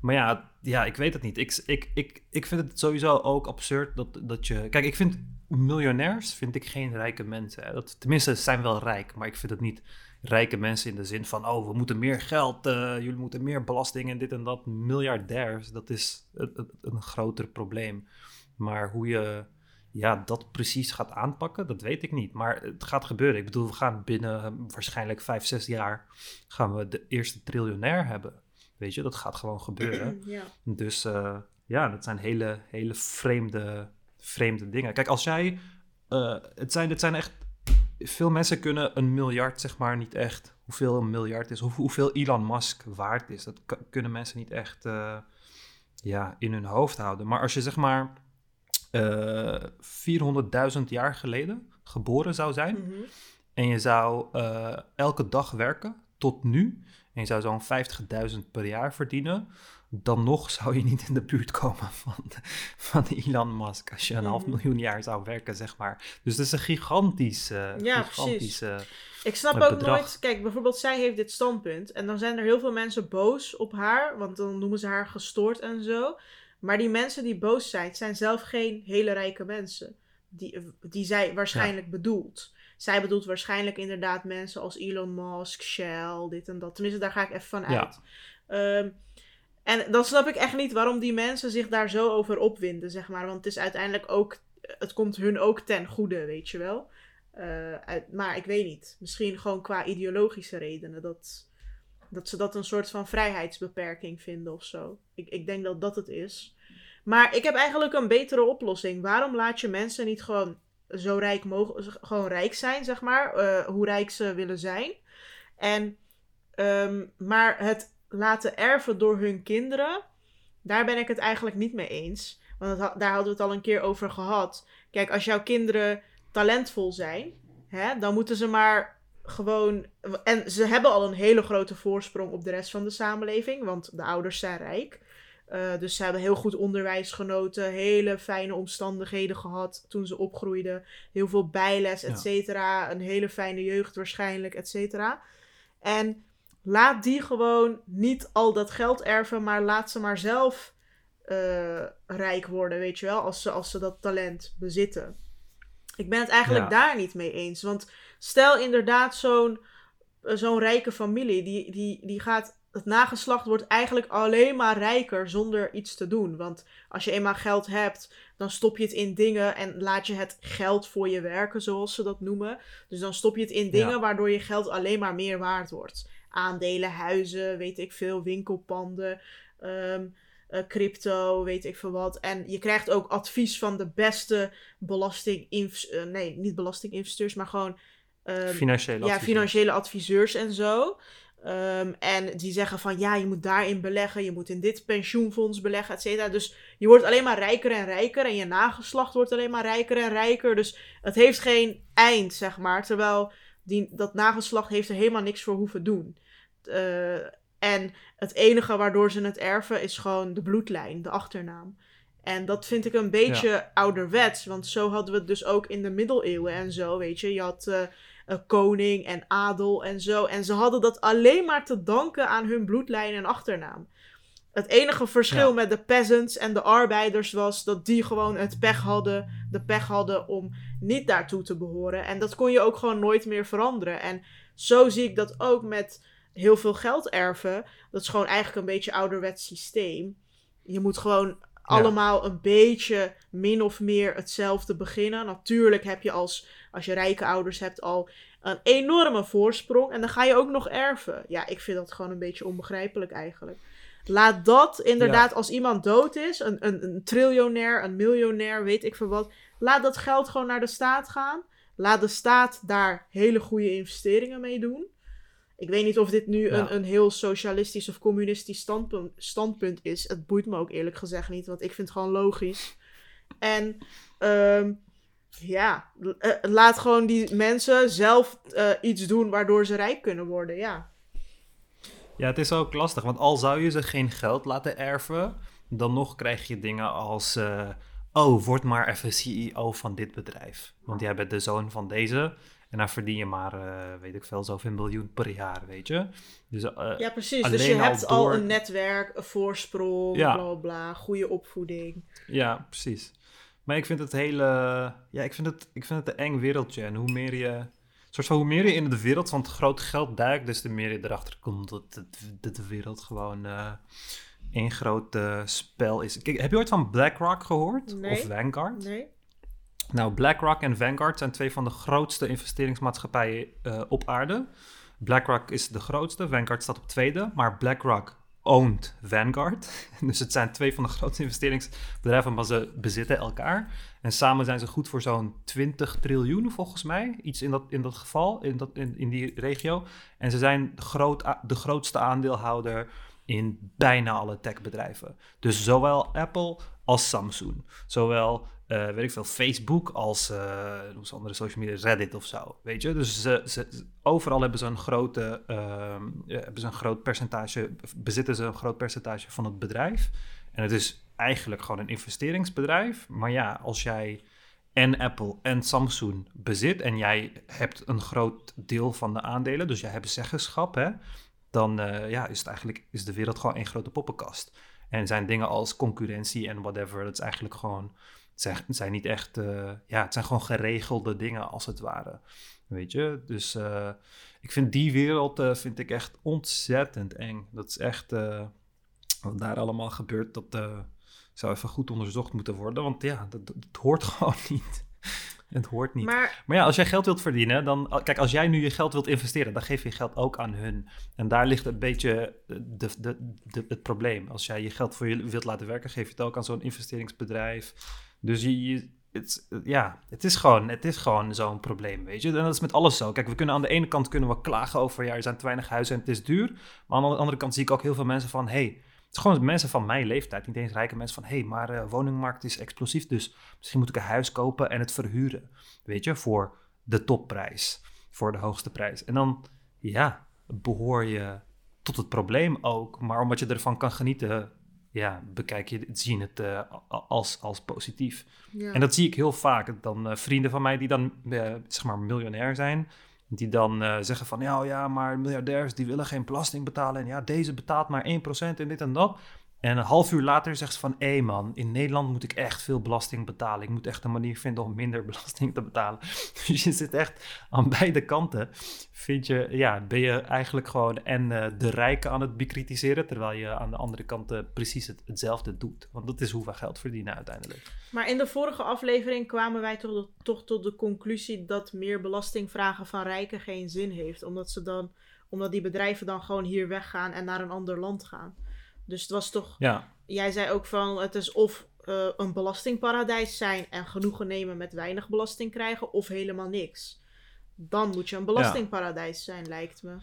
Speaker 2: Maar ja, ja, ik weet het niet. Ik, ik, ik, ik vind het sowieso ook absurd dat, dat je... Kijk, ik vind miljonairs vind ik geen rijke mensen. Hè. Dat, tenminste, ze zijn wel rijk, maar ik vind het niet rijke mensen in de zin van... oh, we moeten meer geld, eh, jullie moeten meer belasting en dit en dat. Miljardairs, dat is een- een groter probleem. Maar hoe je ja, dat precies gaat aanpakken, dat weet ik niet. Maar het gaat gebeuren. Ik bedoel, we gaan binnen eh, waarschijnlijk vijf, zes jaar... gaan we de eerste triljonair hebben. Weet je, dat gaat gewoon gebeuren.
Speaker 1: ja.
Speaker 2: Dus eh, ja, dat zijn hele, hele vreemde, vreemde dingen. Kijk, als jij... eh, het, zijn, het zijn echt... Veel mensen kunnen een miljard, zeg maar, niet echt... Hoeveel een miljard is, hoeveel Elon Musk waard is. Dat kunnen mensen niet echt ja, in hun hoofd houden. Maar als je, zeg maar... eh 400.000 jaar geleden geboren zou zijn...
Speaker 1: Mhm.
Speaker 2: En je zou eh, elke dag werken tot nu. En je zou zo'n 50.000 per jaar verdienen. dan nog zou je niet in de buurt komen van, van Elon Musk als je een half
Speaker 1: Mhm.
Speaker 2: miljoen jaar zou werken, zeg maar. Dus het is een gigantische,
Speaker 1: Ja,
Speaker 2: gigantische...
Speaker 1: Ik snap
Speaker 2: Het
Speaker 1: ook nooit. Kijk, bijvoorbeeld, zij heeft dit standpunt. En dan zijn er heel veel mensen boos op haar. Want dan noemen ze haar gestoord en zo. Maar die mensen die boos zijn, zijn zelf geen hele rijke mensen. Die, die zij waarschijnlijk bedoelt. Zij bedoelt waarschijnlijk inderdaad mensen als Elon Musk, Shell, dit en dat. Tenminste, daar ga ik even van
Speaker 2: Ja.
Speaker 1: uit. Ehm, en dan snap ik echt niet waarom die mensen zich daar zo over opwinden, zeg maar. Want het is uiteindelijk ook, het komt hun ook ten goede, weet je wel. Eh, uit- maar ik weet niet. Misschien gewoon qua ideologische redenen. Dat, dat ze dat een soort van vrijheidsbeperking vinden of zo. Ik, ik denk dat dat het is. Maar ik heb eigenlijk een betere oplossing. Waarom laat je mensen niet gewoon zo rijk mogelijk, gewoon rijk zijn, zeg maar. eh, hoe rijk ze willen zijn. En, ehm, maar het laten erven door hun kinderen, daar ben ik het eigenlijk niet mee eens. Want daar hadden we het al een keer over gehad. Kijk, als jouw kinderen talentvol zijn, hè, dan moeten ze maar gewoon. En ze hebben al een hele grote voorsprong op de rest van de samenleving, want de ouders zijn rijk. Eh, dus ze hebben heel goed onderwijs genoten, hele fijne omstandigheden gehad toen ze opgroeiden. Heel veel bijles, et
Speaker 2: Ja.
Speaker 1: cetera. Een hele fijne jeugd waarschijnlijk, et cetera. En laat die gewoon niet al dat geld erven, maar laat ze maar zelf eh, rijk worden, weet je wel, als ze, als ze dat talent bezitten. Ik ben het eigenlijk
Speaker 2: Ja.
Speaker 1: daar niet mee eens. Want stel inderdaad zo'n eh, zo'n rijke familie, die, die, die gaat. Het nageslacht wordt eigenlijk alleen maar rijker zonder iets te doen. Want als je eenmaal geld hebt, dan stop je het in dingen en laat je het geld voor je werken, zoals ze dat noemen. Dus dan stop je het in dingen
Speaker 2: Ja.
Speaker 1: waardoor je geld alleen maar meer waard wordt. Aandelen, huizen, weet ik veel, winkelpanden, ehm, eh, crypto, weet ik veel wat. En je krijgt ook advies van de beste belasting... eh, nee, niet belastinginvesteurs, maar gewoon... ehm,
Speaker 2: Financiële
Speaker 1: ja, financiële adviseurs en zo. Ehm, en die zeggen van ja, je moet daarin beleggen, je moet in dit pensioenfonds beleggen, et cetera. Dus je wordt alleen maar rijker en rijker en je nageslacht wordt alleen maar rijker en rijker. Dus het heeft geen eind, zeg maar. Terwijl die, dat nageslacht heeft er helemaal niks voor hoeven doen. Eh, en het enige waardoor ze het erven is gewoon de bloedlijn, de achternaam. En dat vind ik een beetje ouderwets, want zo hadden we het dus ook in de middeleeuwen en zo, weet je. Je had eh, koning en adel en zo. En ze hadden dat alleen maar te danken aan hun bloedlijn en achternaam. Het enige verschil
Speaker 2: Ja.
Speaker 1: met de peasants en de arbeiders was dat die gewoon het pech hadden, de pech hadden om niet daartoe te behoren. En dat kon je ook gewoon nooit meer veranderen. En zo zie ik dat ook met heel veel geld erven. Dat is gewoon eigenlijk een beetje ouderwets systeem. Je moet gewoon allemaal een beetje min of meer hetzelfde beginnen. Natuurlijk heb je als, als je rijke ouders hebt al een enorme voorsprong. En dan ga je ook nog erven. Ja, ik vind dat gewoon een beetje onbegrijpelijk eigenlijk. Laat dat inderdaad, als iemand dood is, een, een, een triljonair, een miljonair, weet ik veel wat. Laat dat geld gewoon naar de staat gaan. Laat de staat daar hele goede investeringen mee doen. Ik weet niet of dit nu
Speaker 2: Ja.
Speaker 1: een, een heel socialistisch of communistisch standpunt, standpunt is. Het boeit me ook eerlijk gezegd niet, want ik vind het gewoon logisch. En ehm, ja, eh, laat gewoon die mensen zelf eh, iets doen waardoor ze rijk kunnen worden. Ja,
Speaker 2: Ja, het is ook lastig, want al zou je ze geen geld laten erven, dan nog krijg je dingen als, eh, oh, word maar even CEO van dit bedrijf. Want jij bent de zoon van deze en dan verdien je maar, eh, weet ik veel, zoveel miljoen per jaar, weet je. Dus, eh,
Speaker 1: ja precies. Dus je
Speaker 2: al
Speaker 1: hebt al
Speaker 2: door-
Speaker 1: een netwerk, een voorsprong,
Speaker 2: Ja.
Speaker 1: bla bla goede opvoeding.
Speaker 2: Ja, precies. Maar ik vind het hele. Ja, ik vind het, ik vind het een eng wereldje. En hoe meer je. soort van hoe meer je in de wereld van het grote geld duikt, des te meer je erachter komt dat, de wereld gewoon eh één groot spel is. Kijk, heb je ooit van BlackRock gehoord?
Speaker 1: Nee.
Speaker 2: Of Vanguard?
Speaker 1: Nee?
Speaker 2: Nou, BlackRock en Vanguard zijn twee van de grootste investeringsmaatschappijen eh, op aarde. BlackRock is de grootste, Vanguard staat op tweede, maar BlackRock owned Vanguard. Dus het zijn twee van de grootste investeringsbedrijven, maar ze bezitten elkaar. En samen zijn ze goed voor zo'n 20 triljoen volgens mij, iets in dat, in dat geval, in, dat, in, in die regio. En ze zijn groot, de grootste aandeelhouder in bijna alle techbedrijven. Dus zowel Apple als Samsung. Zowel, uh, weet ik veel, Facebook als uh, andere social media, Reddit of zo. Weet je? Dus ze, overal hebben ze een grote, uh, hebben ze een groot percentage, bezitten ze een groot percentage van het bedrijf. En het is eigenlijk gewoon een investeringsbedrijf. Maar ja, als jij en Apple en Samsung bezit en jij hebt een groot deel van de aandelen, dus jij hebt zeggenschap, hè, dan uh, ja, is, het eigenlijk, is de wereld gewoon één grote poppenkast. En zijn dingen als concurrentie en whatever, dat is eigenlijk gewoon, zijn, zijn niet echt, uh, ja, het zijn gewoon geregelde dingen als het ware. Weet je, dus uh, ik vind die wereld vind ik echt ontzettend eng. Dat is echt, wat daar allemaal gebeurt, dat zou even goed onderzocht moeten worden. Want ja, dat hoort gewoon niet. Het hoort niet. Maar, maar, ja, als jij geld wilt verdienen, dan... Kijk, als jij nu je geld wilt investeren, dan geef je geld ook aan hun. En daar ligt een beetje de, de, de, het probleem. Als jij je geld voor je wilt laten werken, geef je het ook aan zo'n investeringsbedrijf. Dus je, je het, ja, het is gewoon, het is gewoon zo'n probleem, weet je. En dat is met alles zo. Kijk, we kunnen aan de ene kant kunnen we klagen over... ja, er zijn te weinig huizen en het is duur. Maar aan de andere kant zie ik ook heel veel mensen van... hey, is gewoon mensen van mijn leeftijd, niet eens rijke mensen van... hé, hey, maar de uh, woningmarkt is explosief, dus misschien moet ik een huis kopen en het verhuren. Weet je, voor de topprijs, voor de hoogste prijs. En dan, ja, behoor je tot het probleem ook. Maar omdat je ervan kan genieten, ja, bekijk je het, zie je het uh, als, als positief. Ja. En dat zie ik heel vaak. Dan uh, vrienden van mij die dan, zeg maar, miljonair zijn die dan uh, zeggen van, ja, ja, maar miljardairs die willen geen belasting betalen. En ja, deze betaalt maar 1% en dit en dat. En een half uur later zegt ze van, hé man, in Nederland moet ik echt veel belasting betalen. Ik moet echt een manier vinden om minder belasting te betalen. Dus je zit echt aan beide kanten. Vind je, ja, ben je eigenlijk gewoon en uh, de rijken aan het bekritiseren, terwijl je aan de andere kant uh, precies het, hetzelfde doet. Want dat is hoeveel geld verdienen uiteindelijk.
Speaker 1: Maar in de vorige aflevering kwamen wij toch, toch tot de conclusie dat meer belasting vragen van rijken geen zin heeft. Omdat, ze dan, omdat die bedrijven dan gewoon hier weggaan en naar een ander land gaan. Dus het was toch. Ja. Jij zei ook van het is of uh, een belastingparadijs zijn en genoegen nemen met weinig belasting krijgen, of helemaal niks. Dan moet je een belastingparadijs zijn, lijkt me.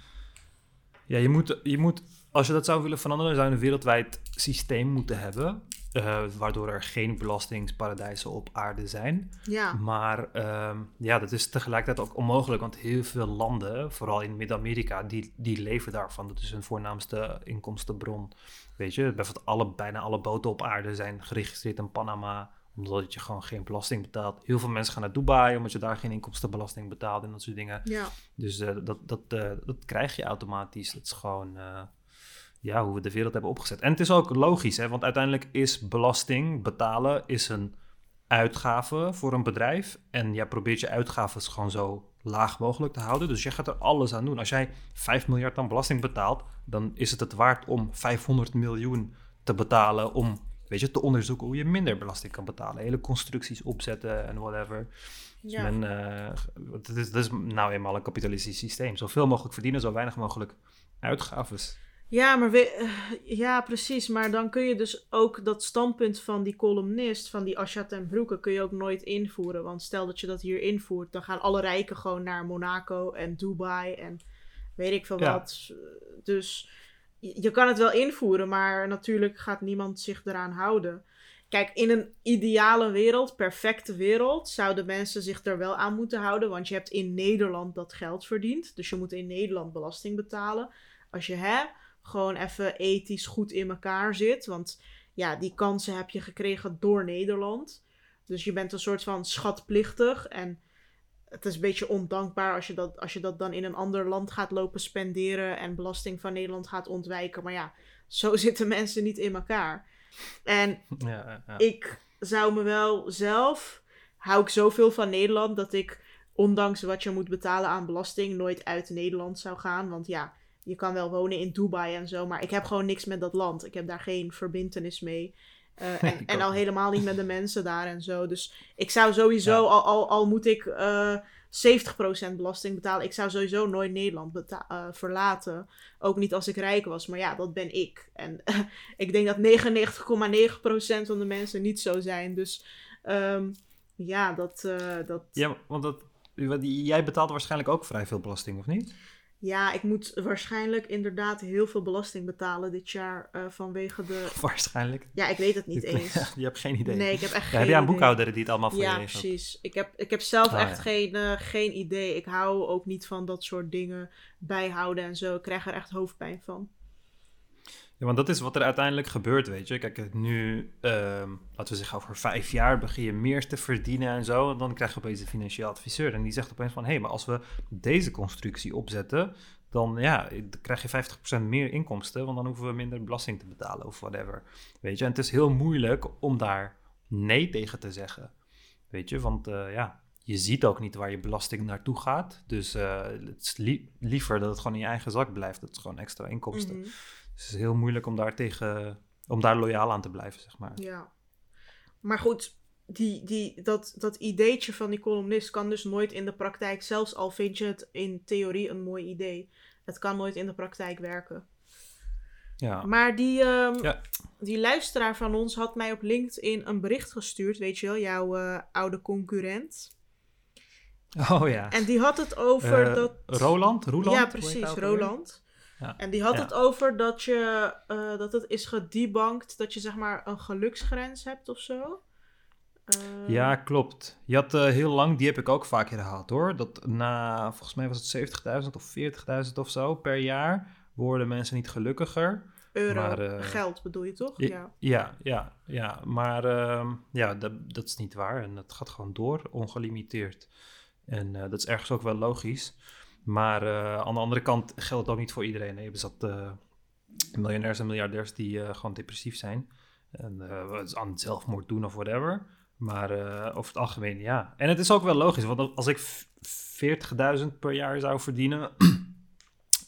Speaker 2: Ja, je moet, je moet, als je dat zou willen veranderen, zou je een wereldwijd systeem moeten hebben. Uh, waardoor er geen belastingsparadijzen op aarde zijn. Ja. Maar uh, ja, dat is tegelijkertijd ook onmogelijk, want heel veel landen, vooral in Midden-Amerika, die, die leven daarvan. Dat is hun voornaamste inkomstenbron. Weet je, bijvoorbeeld alle, bijna alle boten op aarde zijn geregistreerd in Panama, omdat je gewoon geen belasting betaalt. Heel veel mensen gaan naar Dubai, omdat je daar geen inkomstenbelasting betaalt en dat soort dingen. Ja. Dus uh, dat, dat, uh, dat krijg je automatisch. Dat is gewoon ja, hoe we de wereld hebben opgezet. En het is ook logisch, hè, want uiteindelijk is belasting betalen is een uitgave voor een bedrijf. En jij probeert je uitgaven gewoon zo laag mogelijk te houden. Dus je gaat er alles aan doen. Als jij 5 miljard aan belasting betaalt, dan is het het waard om 500 miljoen te betalen om weet je, te onderzoeken hoe je minder belasting kan betalen. Hele constructies opzetten en whatever. Dus ja. men, uh, dat, is, dat is nou eenmaal een kapitalistisch systeem. Zoveel mogelijk verdienen, zo weinig mogelijk uitgaves.
Speaker 1: Ja, maar we, eh, ja, precies. Maar dan kun je dus ook dat standpunt van die columnist, van die Asja ten Broeke, kun je ook nooit invoeren. Want stel dat je dat hier invoert, dan gaan alle rijken gewoon naar Monaco en Dubai en weet ik veel wat. Dus je kan het wel invoeren, maar natuurlijk gaat niemand zich eraan houden. Kijk, in een ideale wereld, perfecte wereld, zouden mensen zich er wel aan moeten houden. Want je hebt in Nederland dat geld verdiend. Dus je moet in Nederland belasting betalen. Als je hè, gewoon even ethisch goed in elkaar zit. Want ja, die kansen heb je gekregen door Nederland. Dus je bent een soort van schatplichtig. En het is een beetje ondankbaar als je, dat, als je dat dan in een ander land gaat lopen spenderen en belasting van Nederland gaat ontwijken. Maar ja, zo zitten mensen niet in elkaar. En ja, ja. ik zou me wel zelf, hou ik zoveel van Nederland dat ik, ondanks wat je moet betalen aan belasting, nooit uit Nederland zou gaan. Want ja, je kan wel wonen in Dubai en zo, maar ik heb gewoon niks met dat land. Ik heb daar geen verbindenis mee. Uh, en, en, al helemaal niet met de mensen daar en zo. Dus ik zou sowieso, al, al, al moet ik uh, eh, 70% belasting betalen, ik zou sowieso nooit Nederland uh, verlaten. Ook niet als ik rijk was, maar ja, dat ben ik. En ik denk dat 99,9% van de mensen niet zo zijn. Dus um, ja, dat, dat.
Speaker 2: Ja, want dat, jij betaalt waarschijnlijk ook vrij veel belasting, of niet?
Speaker 1: Ja, ik moet waarschijnlijk inderdaad heel veel belasting betalen dit jaar eh, vanwege de...
Speaker 2: Waarschijnlijk.
Speaker 1: Ja, ik weet het niet eens.
Speaker 2: je hebt geen idee.
Speaker 1: Nee, ik heb echt
Speaker 2: Ja,
Speaker 1: geen
Speaker 2: heb jij een boekhouder die het allemaal voor
Speaker 1: Ja,
Speaker 2: je regelt?
Speaker 1: precies. Ik heb, ik heb zelf
Speaker 2: Ah,
Speaker 1: echt
Speaker 2: ja.
Speaker 1: geen, eh, geen idee. Ik hou ook niet van dat soort dingen bijhouden en zo. Ik krijg er echt hoofdpijn van.
Speaker 2: Ja, want dat is wat er uiteindelijk gebeurt, weet je. Kijk, nu, ehm, laten we zeggen, over vijf jaar begin je meer te verdienen en zo. En dan krijg je opeens een financieel adviseur. En die zegt opeens van, hé, maar als we deze constructie opzetten, dan ja, krijg je 50% meer inkomsten. Want dan hoeven we minder belasting te betalen of whatever. Weet je, en het is heel moeilijk om daar nee tegen te zeggen. Weet je, want eh, ja, je ziet ook niet waar je belasting naartoe gaat. Dus eh, het is lie- liever dat het gewoon in je eigen zak blijft. Dat is gewoon extra inkomsten.
Speaker 1: Mhm.
Speaker 2: Dus het is heel moeilijk om daar tegen, om daar loyaal aan te blijven, zeg maar.
Speaker 1: Ja. Maar goed, die, die, dat, dat ideetje van die columnist kan dus nooit in de praktijk, zelfs al vind je het in theorie een mooi idee, het kan nooit in de praktijk werken.
Speaker 2: Ja,
Speaker 1: Maar die, ehm,
Speaker 2: Ja.
Speaker 1: die luisteraar van ons had mij op LinkedIn een bericht gestuurd, weet je wel, jouw eh, oude concurrent.
Speaker 2: oh ja.
Speaker 1: En die had het over
Speaker 2: Eh,
Speaker 1: dat...
Speaker 2: Roland? Roland?
Speaker 1: Ja, precies? Roland.
Speaker 2: Ja.
Speaker 1: En die had
Speaker 2: Ja.
Speaker 1: het over dat, je, eh, dat het is gedebankt, dat je zeg maar een geluksgrens hebt of zo. Eh,
Speaker 2: Ja, klopt. Je had eh, heel lang, die heb ik ook vaak herhaald hoor. Dat na, volgens mij was het 70.000 of 40.000 of zo per jaar, worden mensen niet gelukkiger.
Speaker 1: Euro,
Speaker 2: maar,
Speaker 1: geld bedoel je toch? Ja.
Speaker 2: Ja, ja, ja. Maar ehm, ja, dat, dat is niet waar. En dat gaat gewoon door, ongelimiteerd. En dat is ergens ook wel logisch. Maar eh, aan de andere kant geldt het ook niet voor iedereen. Je zat eh miljonairs en miljardairs die eh, gewoon depressief zijn. En aan het zelfmoord doen of whatever. Maar over het algemeen, ja. En het is ook wel logisch, want als ik v- 40.000 per jaar zou verdienen,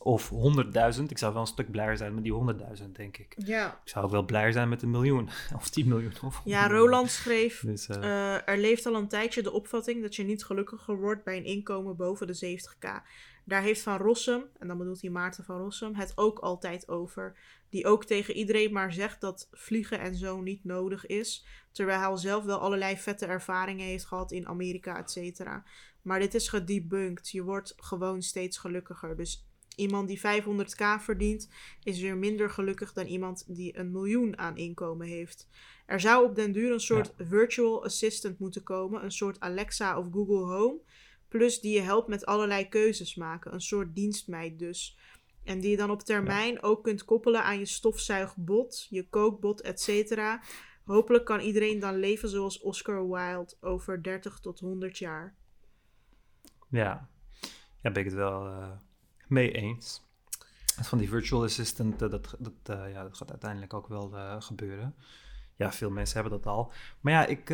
Speaker 2: of 100.000, ik zou wel een stuk blijer zijn met die 100.000, denk ik.
Speaker 1: Ja.
Speaker 2: Ik zou ook wel blijer zijn met een miljoen, of 10 miljoen. Of
Speaker 1: ja,
Speaker 2: 100 miljoen.
Speaker 1: Roland schreef...
Speaker 2: Dus, eh,
Speaker 1: eh, er leeft al een tijdje de opvatting dat je niet gelukkiger wordt bij een inkomen boven de 70k. Daar heeft Van Rossum, en dan bedoelt hij Maarten van Rossum, het ook altijd over. Die ook tegen iedereen maar zegt dat vliegen en zo niet nodig is. Terwijl hij al zelf wel allerlei vette ervaringen heeft gehad in Amerika, et cetera. Maar dit is gedebunked. Je wordt gewoon steeds gelukkiger. Dus iemand die 500k verdient, is weer minder gelukkig dan iemand die een miljoen aan inkomen heeft. Er zou op den duur een soort virtual assistant moeten komen, een soort Alexa of Google Home, plus die je helpt met allerlei keuzes maken, een soort dienstmeid dus. En die je dan op termijn ook kunt koppelen aan je stofzuigbot, je kookbot, etc. Hopelijk kan iedereen dan leven zoals Oscar Wilde over 30 tot 100 jaar.
Speaker 2: ja. ja, ben ik het wel eh, mee eens. Van die virtual assistant, eh, dat, dat, eh, ja, dat gaat uiteindelijk ook wel eh, gebeuren. Ja, veel mensen hebben dat al. Maar ja, ik,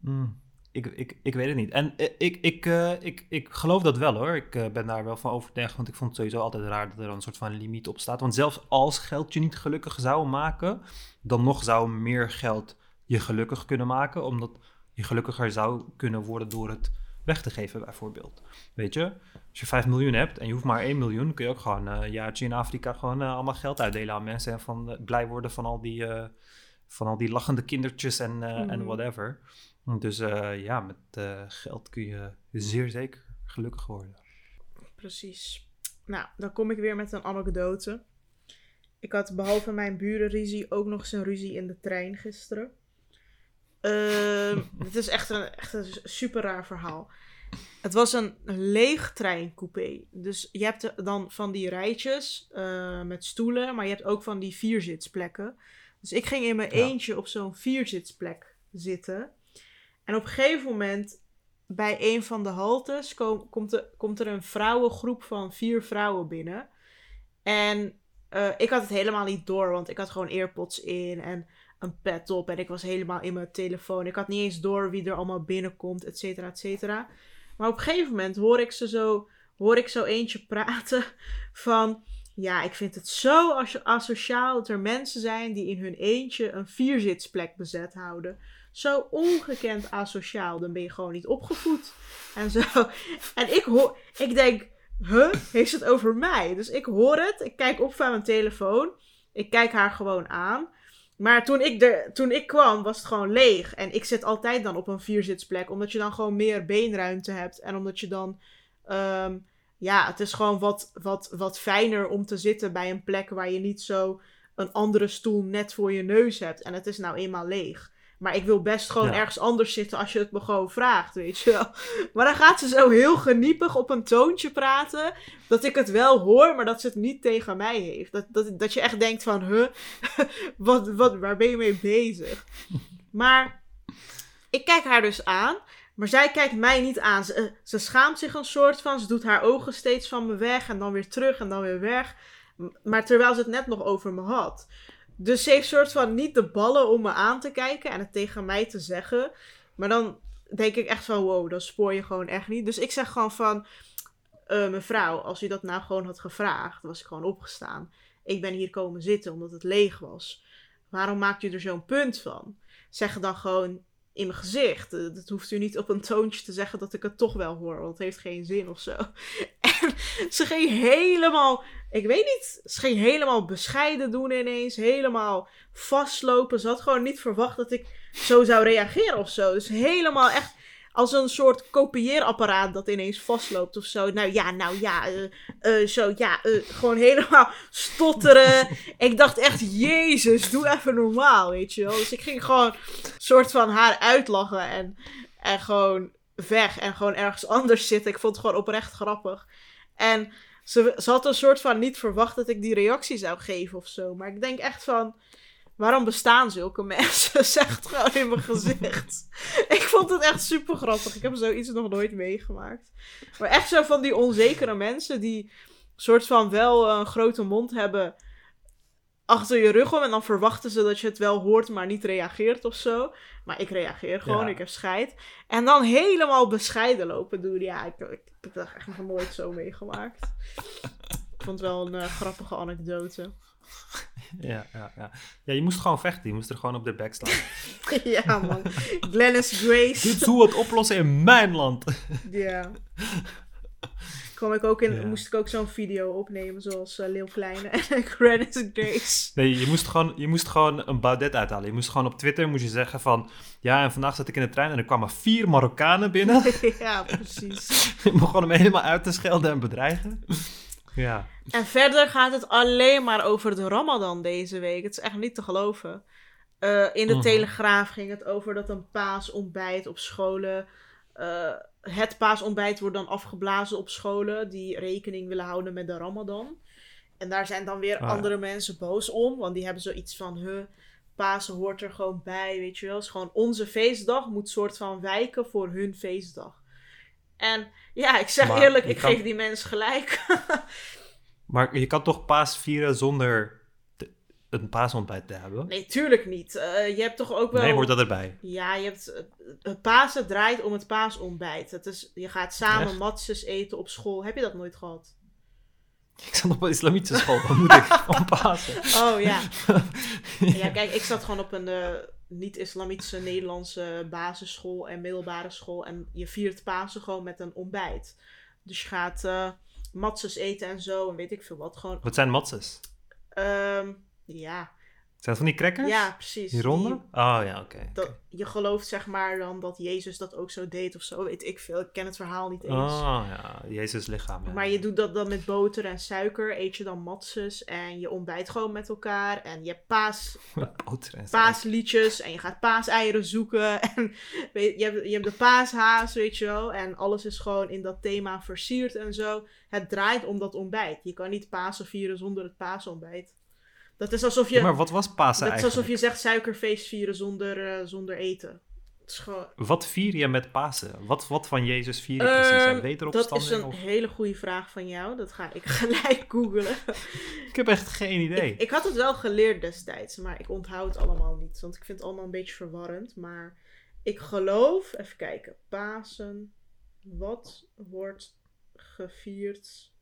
Speaker 2: mm, ik, ik, ik weet het niet. En ik, ik, eh, ik, ik geloof dat wel hoor. Ik ben daar wel van overtuigd, want ik vond het sowieso altijd raar dat er een soort van limiet op staat. Want zelfs als geld je niet gelukkig zou maken, dan nog zou meer geld je gelukkig kunnen maken, omdat je gelukkiger zou kunnen worden door het weg te geven bijvoorbeeld. Weet je, als je 5 miljoen hebt en je hoeft maar 1 miljoen, kun je ook gewoon eh, een jaartje in Afrika gewoon eh, allemaal geld uitdelen aan mensen en van eh, blij worden van al die, van al die lachende kindertjes en, en
Speaker 1: Mhm.
Speaker 2: whatever. Dus ja, met geld kun je zeer zeker gelukkig worden.
Speaker 1: Precies. Nou, dan kom ik weer met een anekdote. Ik had behalve mijn burenruzie ook nog eens een ruzie in de trein gisteren. Ehm, het is echt een, echt een super raar verhaal. Het was een leeg treincoupé. Dus je hebt dan van die rijtjes eh, met stoelen, maar je hebt ook van die vierzitsplekken. Dus ik ging in mijn
Speaker 2: Ja.
Speaker 1: eentje op zo'n vierzitsplek zitten. En op een gegeven moment, bij een van de haltes, kom- komt, er, komt er een vrouwengroep van vier vrouwen binnen. En eh, ik had het helemaal niet door, want ik had gewoon earpods in en een pet op. En ik was helemaal in mijn telefoon. Ik had niet eens door wie er allemaal binnenkomt, et cetera, et cetera. Maar op een gegeven moment hoor ik ze zo, hoor ik zo eentje praten van... Ja, ik vind het zo as- asociaal dat er mensen zijn die in hun eentje een vierzitsplek bezet houden. Zo ongekend asociaal. Dan ben je gewoon niet opgevoed. En zo. En ik hoor, ik denk, huh, heeft het over mij? Dus ik hoor het, ik kijk op van mijn telefoon. Ik kijk haar gewoon aan. Maar toen ik, er, toen ik kwam, was het gewoon leeg. En ik zit altijd dan op een vierzitsplek, omdat je dan gewoon meer beenruimte hebt. En omdat je dan, ehm, ja, het is gewoon wat, wat, wat fijner om te zitten bij een plek waar je niet zo een andere stoel net voor je neus hebt. En het is nou eenmaal leeg. Maar ik wil best gewoon
Speaker 2: Ja.
Speaker 1: ergens anders zitten als je het me gewoon vraagt, weet je wel. Maar dan gaat ze zo heel geniepig op een toontje praten. Dat ik het wel hoor, maar dat ze het niet tegen mij heeft. Dat, dat, dat je echt denkt van, huh, wat, wat, waar ben je mee bezig? Maar ik kijk haar dus aan. Maar zij kijkt mij niet aan. Ze, eh, ze schaamt zich een soort van. Ze doet haar ogen steeds van me weg. En dan weer terug en dan weer weg. Maar terwijl ze het net nog over me had. Dus ze heeft soort van niet de ballen om me aan te kijken. En het tegen mij te zeggen. Maar dan denk ik echt van wow, dan spoor je gewoon echt niet. Dus ik zeg gewoon van... eh, mevrouw, als u dat nou gewoon had gevraagd, was ik gewoon opgestaan. Ik ben hier komen zitten omdat het leeg was. Waarom maakt u er zo'n punt van? Zeg dan gewoon in mijn gezicht. Eh, Dat hoeft u niet op een toontje te zeggen dat ik het toch wel hoor, want het heeft geen zin of zo. En ze ging helemaal, ik weet niet, ze ging helemaal bescheiden doen ineens, helemaal vastlopen. Ze had gewoon niet verwacht dat ik zo zou reageren of zo. Dus helemaal echt als een soort kopieerapparaat dat ineens vastloopt of zo. Nou ja, nou ja, eh, eh, zo ja, eh, gewoon helemaal stotteren. ik dacht echt, jezus, doe even normaal, weet je wel. Dus ik ging gewoon soort van haar uitlachen en, en gewoon weg en gewoon ergens anders zitten. Ik vond het gewoon oprecht grappig. En ze, ze had een soort van niet verwacht dat ik die reactie zou geven of zo. Maar ik denk echt van, waarom bestaan zulke mensen? Zeg het gewoon in mijn gezicht. ik vond het echt super grappig. Ik heb zoiets nog nooit meegemaakt. Maar echt zo van die onzekere mensen die soort van wel een grote mond hebben achter je rug om. En dan verwachten ze dat je het wel hoort, maar niet reageert of zo. Maar ik reageer gewoon,
Speaker 2: Ja.
Speaker 1: ik heb scheid. En dan helemaal bescheiden lopen doen. Ja, ik, ik, ik heb dat echt nog nooit zo meegemaakt. Ik vond het wel een eh, grappige anekdote.
Speaker 2: Ja, ja, ja. ja, je moest gewoon vechten. Je moest er gewoon op de bek slaan.
Speaker 1: ja, man. Glennis Grace.
Speaker 2: Dit is hoe we het oplossen in mijn land.
Speaker 1: Ja. Kwam ik ook in,
Speaker 2: Ja.
Speaker 1: moest ik ook zo'n video opnemen, zoals uh, Leeuw Kleine en Grannis Grace.
Speaker 2: Nee, je moest gewoon, je moest gewoon een Baudet uithalen. Je moest gewoon op Twitter moest je zeggen van... Ja, en vandaag zat ik in de trein en er kwamen vier Marokkanen binnen.
Speaker 1: ja, precies.
Speaker 2: je begon hem helemaal uit te schelden en bedreigen. Ja.
Speaker 1: En verder gaat het alleen maar over de Ramadan deze week. Het is echt niet te geloven. Eh, in de
Speaker 2: Mhm.
Speaker 1: Telegraaf ging het over dat een paasontbijt op scholen. Eh, het paasontbijt wordt dan afgeblazen op scholen die rekening willen houden met de Ramadan. En daar zijn dan weer
Speaker 2: Ah, ja.
Speaker 1: andere mensen boos om, want die hebben zoiets van: huh, Pasen hoort er gewoon bij, weet je wel. Het is gewoon onze feestdag moet soort van wijken voor hun feestdag. En ja, ik zeg
Speaker 2: Maar
Speaker 1: eerlijk, ik
Speaker 2: kan-
Speaker 1: geef die mensen gelijk.
Speaker 2: Maar je kan toch paas vieren zonder een paasontbijt te hebben?
Speaker 1: Nee, tuurlijk niet. Eh, je hebt toch ook wel...
Speaker 2: Nee, hoort dat erbij?
Speaker 1: Ja, je hebt... eh, Het Pasen draait om het paasontbijt. Het is, je gaat samen
Speaker 2: Echt?
Speaker 1: matzes eten op school. Heb je dat nooit gehad?
Speaker 2: Ik zat op een islamitische school. Wat moet ik van Pasen?
Speaker 1: Oh ja. Ja, kijk, ik zat gewoon op een eh, niet-islamitische Nederlandse basisschool en middelbare school. En je viert Pasen gewoon met een ontbijt. Dus je gaat matzes eten en zo en weet ik veel wat. Gewoon,
Speaker 2: Wat zijn matzes?
Speaker 1: ehm, ja.
Speaker 2: Zijn dat van die crackers?
Speaker 1: Ja, precies.
Speaker 2: Die ronde?
Speaker 1: Die-
Speaker 2: Oh ja, oké.
Speaker 1: je gelooft zeg maar dan dat Jezus dat ook zo deed of zo, weet ik veel. Ik ken het verhaal niet eens.
Speaker 2: Oh ja, Jezus lichaam. Ja.
Speaker 1: Maar je doet dat dan met boter en suiker, eet je dan matzes en je ontbijt gewoon met elkaar. En je hebt paas,
Speaker 2: en
Speaker 1: paasliedjes en je gaat paaseieren zoeken. En weet, je, hebt, je hebt de paashaas, weet je wel. En alles is gewoon in dat thema versierd en zo. Het draait om dat ontbijt. Je kan niet Pasen vieren zonder het paasontbijt. Dat is alsof je,
Speaker 2: Ja, maar wat was Pasen
Speaker 1: dat is alsof je zegt suikerfeest vieren zonder, eh, zonder eten. Het is gewoon...
Speaker 2: Wat vier je met Pasen? Wat, wat van Jezus vier je precies? Zijn
Speaker 1: Ehm, dat
Speaker 2: wederopstanding?
Speaker 1: is een
Speaker 2: of-
Speaker 1: hele goede vraag van jou. Dat ga ik gelijk googlen.
Speaker 2: Ik heb echt geen idee.
Speaker 1: Ik, ik had het wel geleerd destijds, maar ik onthoud het allemaal niet. Want ik vind het allemaal een beetje verwarrend. Maar ik geloof, even kijken, Pasen. Wat wordt gevierd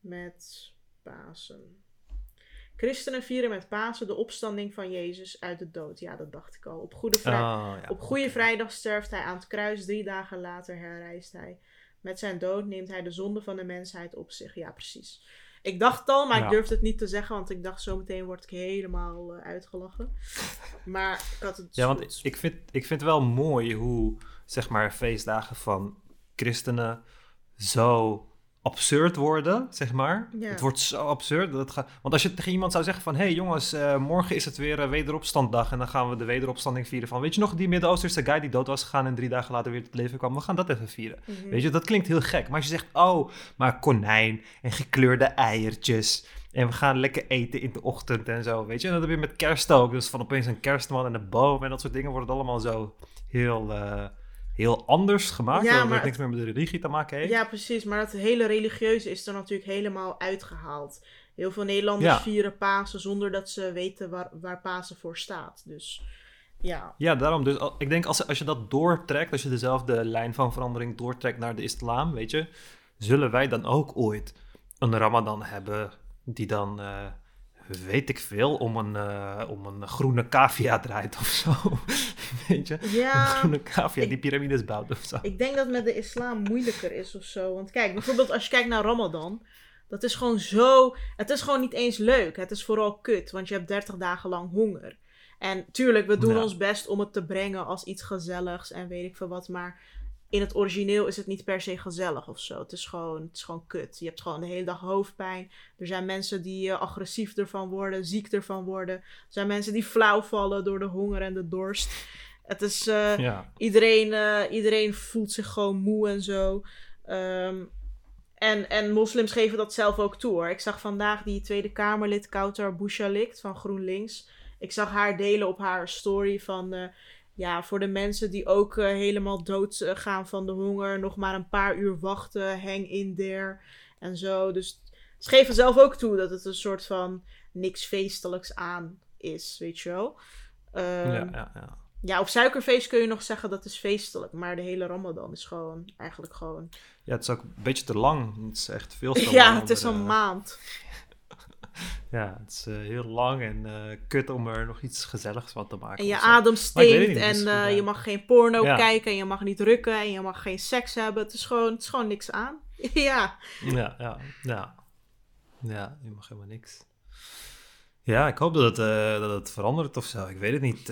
Speaker 1: met Pasen? Christenen vieren met Pasen de opstanding van Jezus uit de dood. Ja, dat dacht ik al. Op Goede Vrijdag.
Speaker 2: Oh, ja.
Speaker 1: Op Goede Vrijdag sterft hij aan het kruis. Drie dagen later herrijst hij. Met zijn dood neemt hij de zonde van de mensheid op zich. Ja, precies. Ik dacht het al, maar
Speaker 2: Ja.
Speaker 1: ik durfde het niet te zeggen. Want ik dacht zometeen word ik helemaal eh, uitgelachen. Maar ik had het
Speaker 2: Ja, want ik vind, ik vind wel mooi hoe, zeg maar, feestdagen van christenen zo absurd worden, zeg maar. Het wordt zo absurd. Dat het gaat... Want als je tegen iemand zou zeggen van... hé hey jongens, eh, morgen is het weer uh, wederopstanddag... en dan gaan we de wederopstanding vieren van... weet je nog die Midden-Oosterse guy die dood was gegaan... en drie dagen later weer tot leven kwam? We gaan dat even vieren.
Speaker 1: Mhm.
Speaker 2: Weet je, dat klinkt heel gek. Maar als je zegt, oh, maar konijn en gekleurde eiertjes... en we gaan lekker eten in de ochtend en zo, weet je. En dat heb je met kerst ook. Dus van opeens een kerstman en een boom en dat soort dingen... wordt het allemaal zo heel... eh, Heel anders gemaakt,
Speaker 1: Ja, maar
Speaker 2: het niks meer met de religie te maken heeft.
Speaker 1: Ja, precies. Maar dat hele religieuze is er natuurlijk helemaal uitgehaald. Heel veel Nederlanders
Speaker 2: Ja.
Speaker 1: vieren Pasen zonder dat ze weten waar, waar Pasen voor staat. Dus ja.
Speaker 2: Ja, daarom. Dus ik denk als, als je dat doortrekt, als je dezelfde lijn van verandering doortrekt naar de islam, weet je, zullen wij dan ook ooit een ramadan hebben die dan, eh, weet ik veel, om een, eh, om een groene cavia draait of zo. weet je, een
Speaker 1: Ja,
Speaker 2: groene cavia
Speaker 1: ik-
Speaker 2: die piramides bouwt of zo.
Speaker 1: ik denk dat met de islam moeilijker is of zo. Want kijk, bijvoorbeeld als je kijkt naar Ramadan. Dat is gewoon zo. Het is gewoon niet eens leuk. Het is vooral kut. Want je hebt 30 dagen lang honger. En tuurlijk, we doen
Speaker 2: Ja.
Speaker 1: ons best om het te brengen als iets gezelligs en weet ik veel wat. Maar in het origineel is het niet per se gezellig of zo. Het is gewoon, het is gewoon kut. Je hebt gewoon de hele dag hoofdpijn. Er zijn mensen die eh, agressief ervan worden, ziek ervan worden. Er zijn mensen die flauw vallen door de honger en de dorst. Het is. eh,
Speaker 2: Ja,
Speaker 1: Iedereen, eh, iedereen voelt zich gewoon moe en zo. Ehm, en, en moslims geven dat zelf ook toe hoor. Ik zag vandaag die Tweede Kamerlid Kautar Bouchalikt van GroenLinks. Ik zag haar delen op haar story van... ja, voor de mensen die ook eh, helemaal dood eh, gaan van de honger... nog maar een paar uur wachten, hang in there en zo. Dus ze geven zelf ook toe dat het een soort van niks feestelijks aan is, weet je wel. Ehm,
Speaker 2: ja, ja, ja.
Speaker 1: ja, op suikerfeest kun je nog zeggen dat is feestelijk. Maar de hele Ramadan is gewoon eigenlijk gewoon.
Speaker 2: Ja, het is ook een beetje te lang. Het is echt veel te lang.
Speaker 1: Ja, het is een
Speaker 2: eh,
Speaker 1: maand.
Speaker 2: Ja, het is eh, heel lang en eh, kut om er nog iets gezelligs van te maken.
Speaker 1: En je adem stinkt
Speaker 2: niet,
Speaker 1: en eh, je mag geen porno
Speaker 2: Ja.
Speaker 1: kijken en je mag niet rukken en je mag geen seks hebben. Het is gewoon, het is gewoon niks aan. ja.
Speaker 2: Ja, ja, ja. Ja, je mag helemaal niks. Ja, ik hoop dat het, dat het verandert of zo. Ik weet het niet.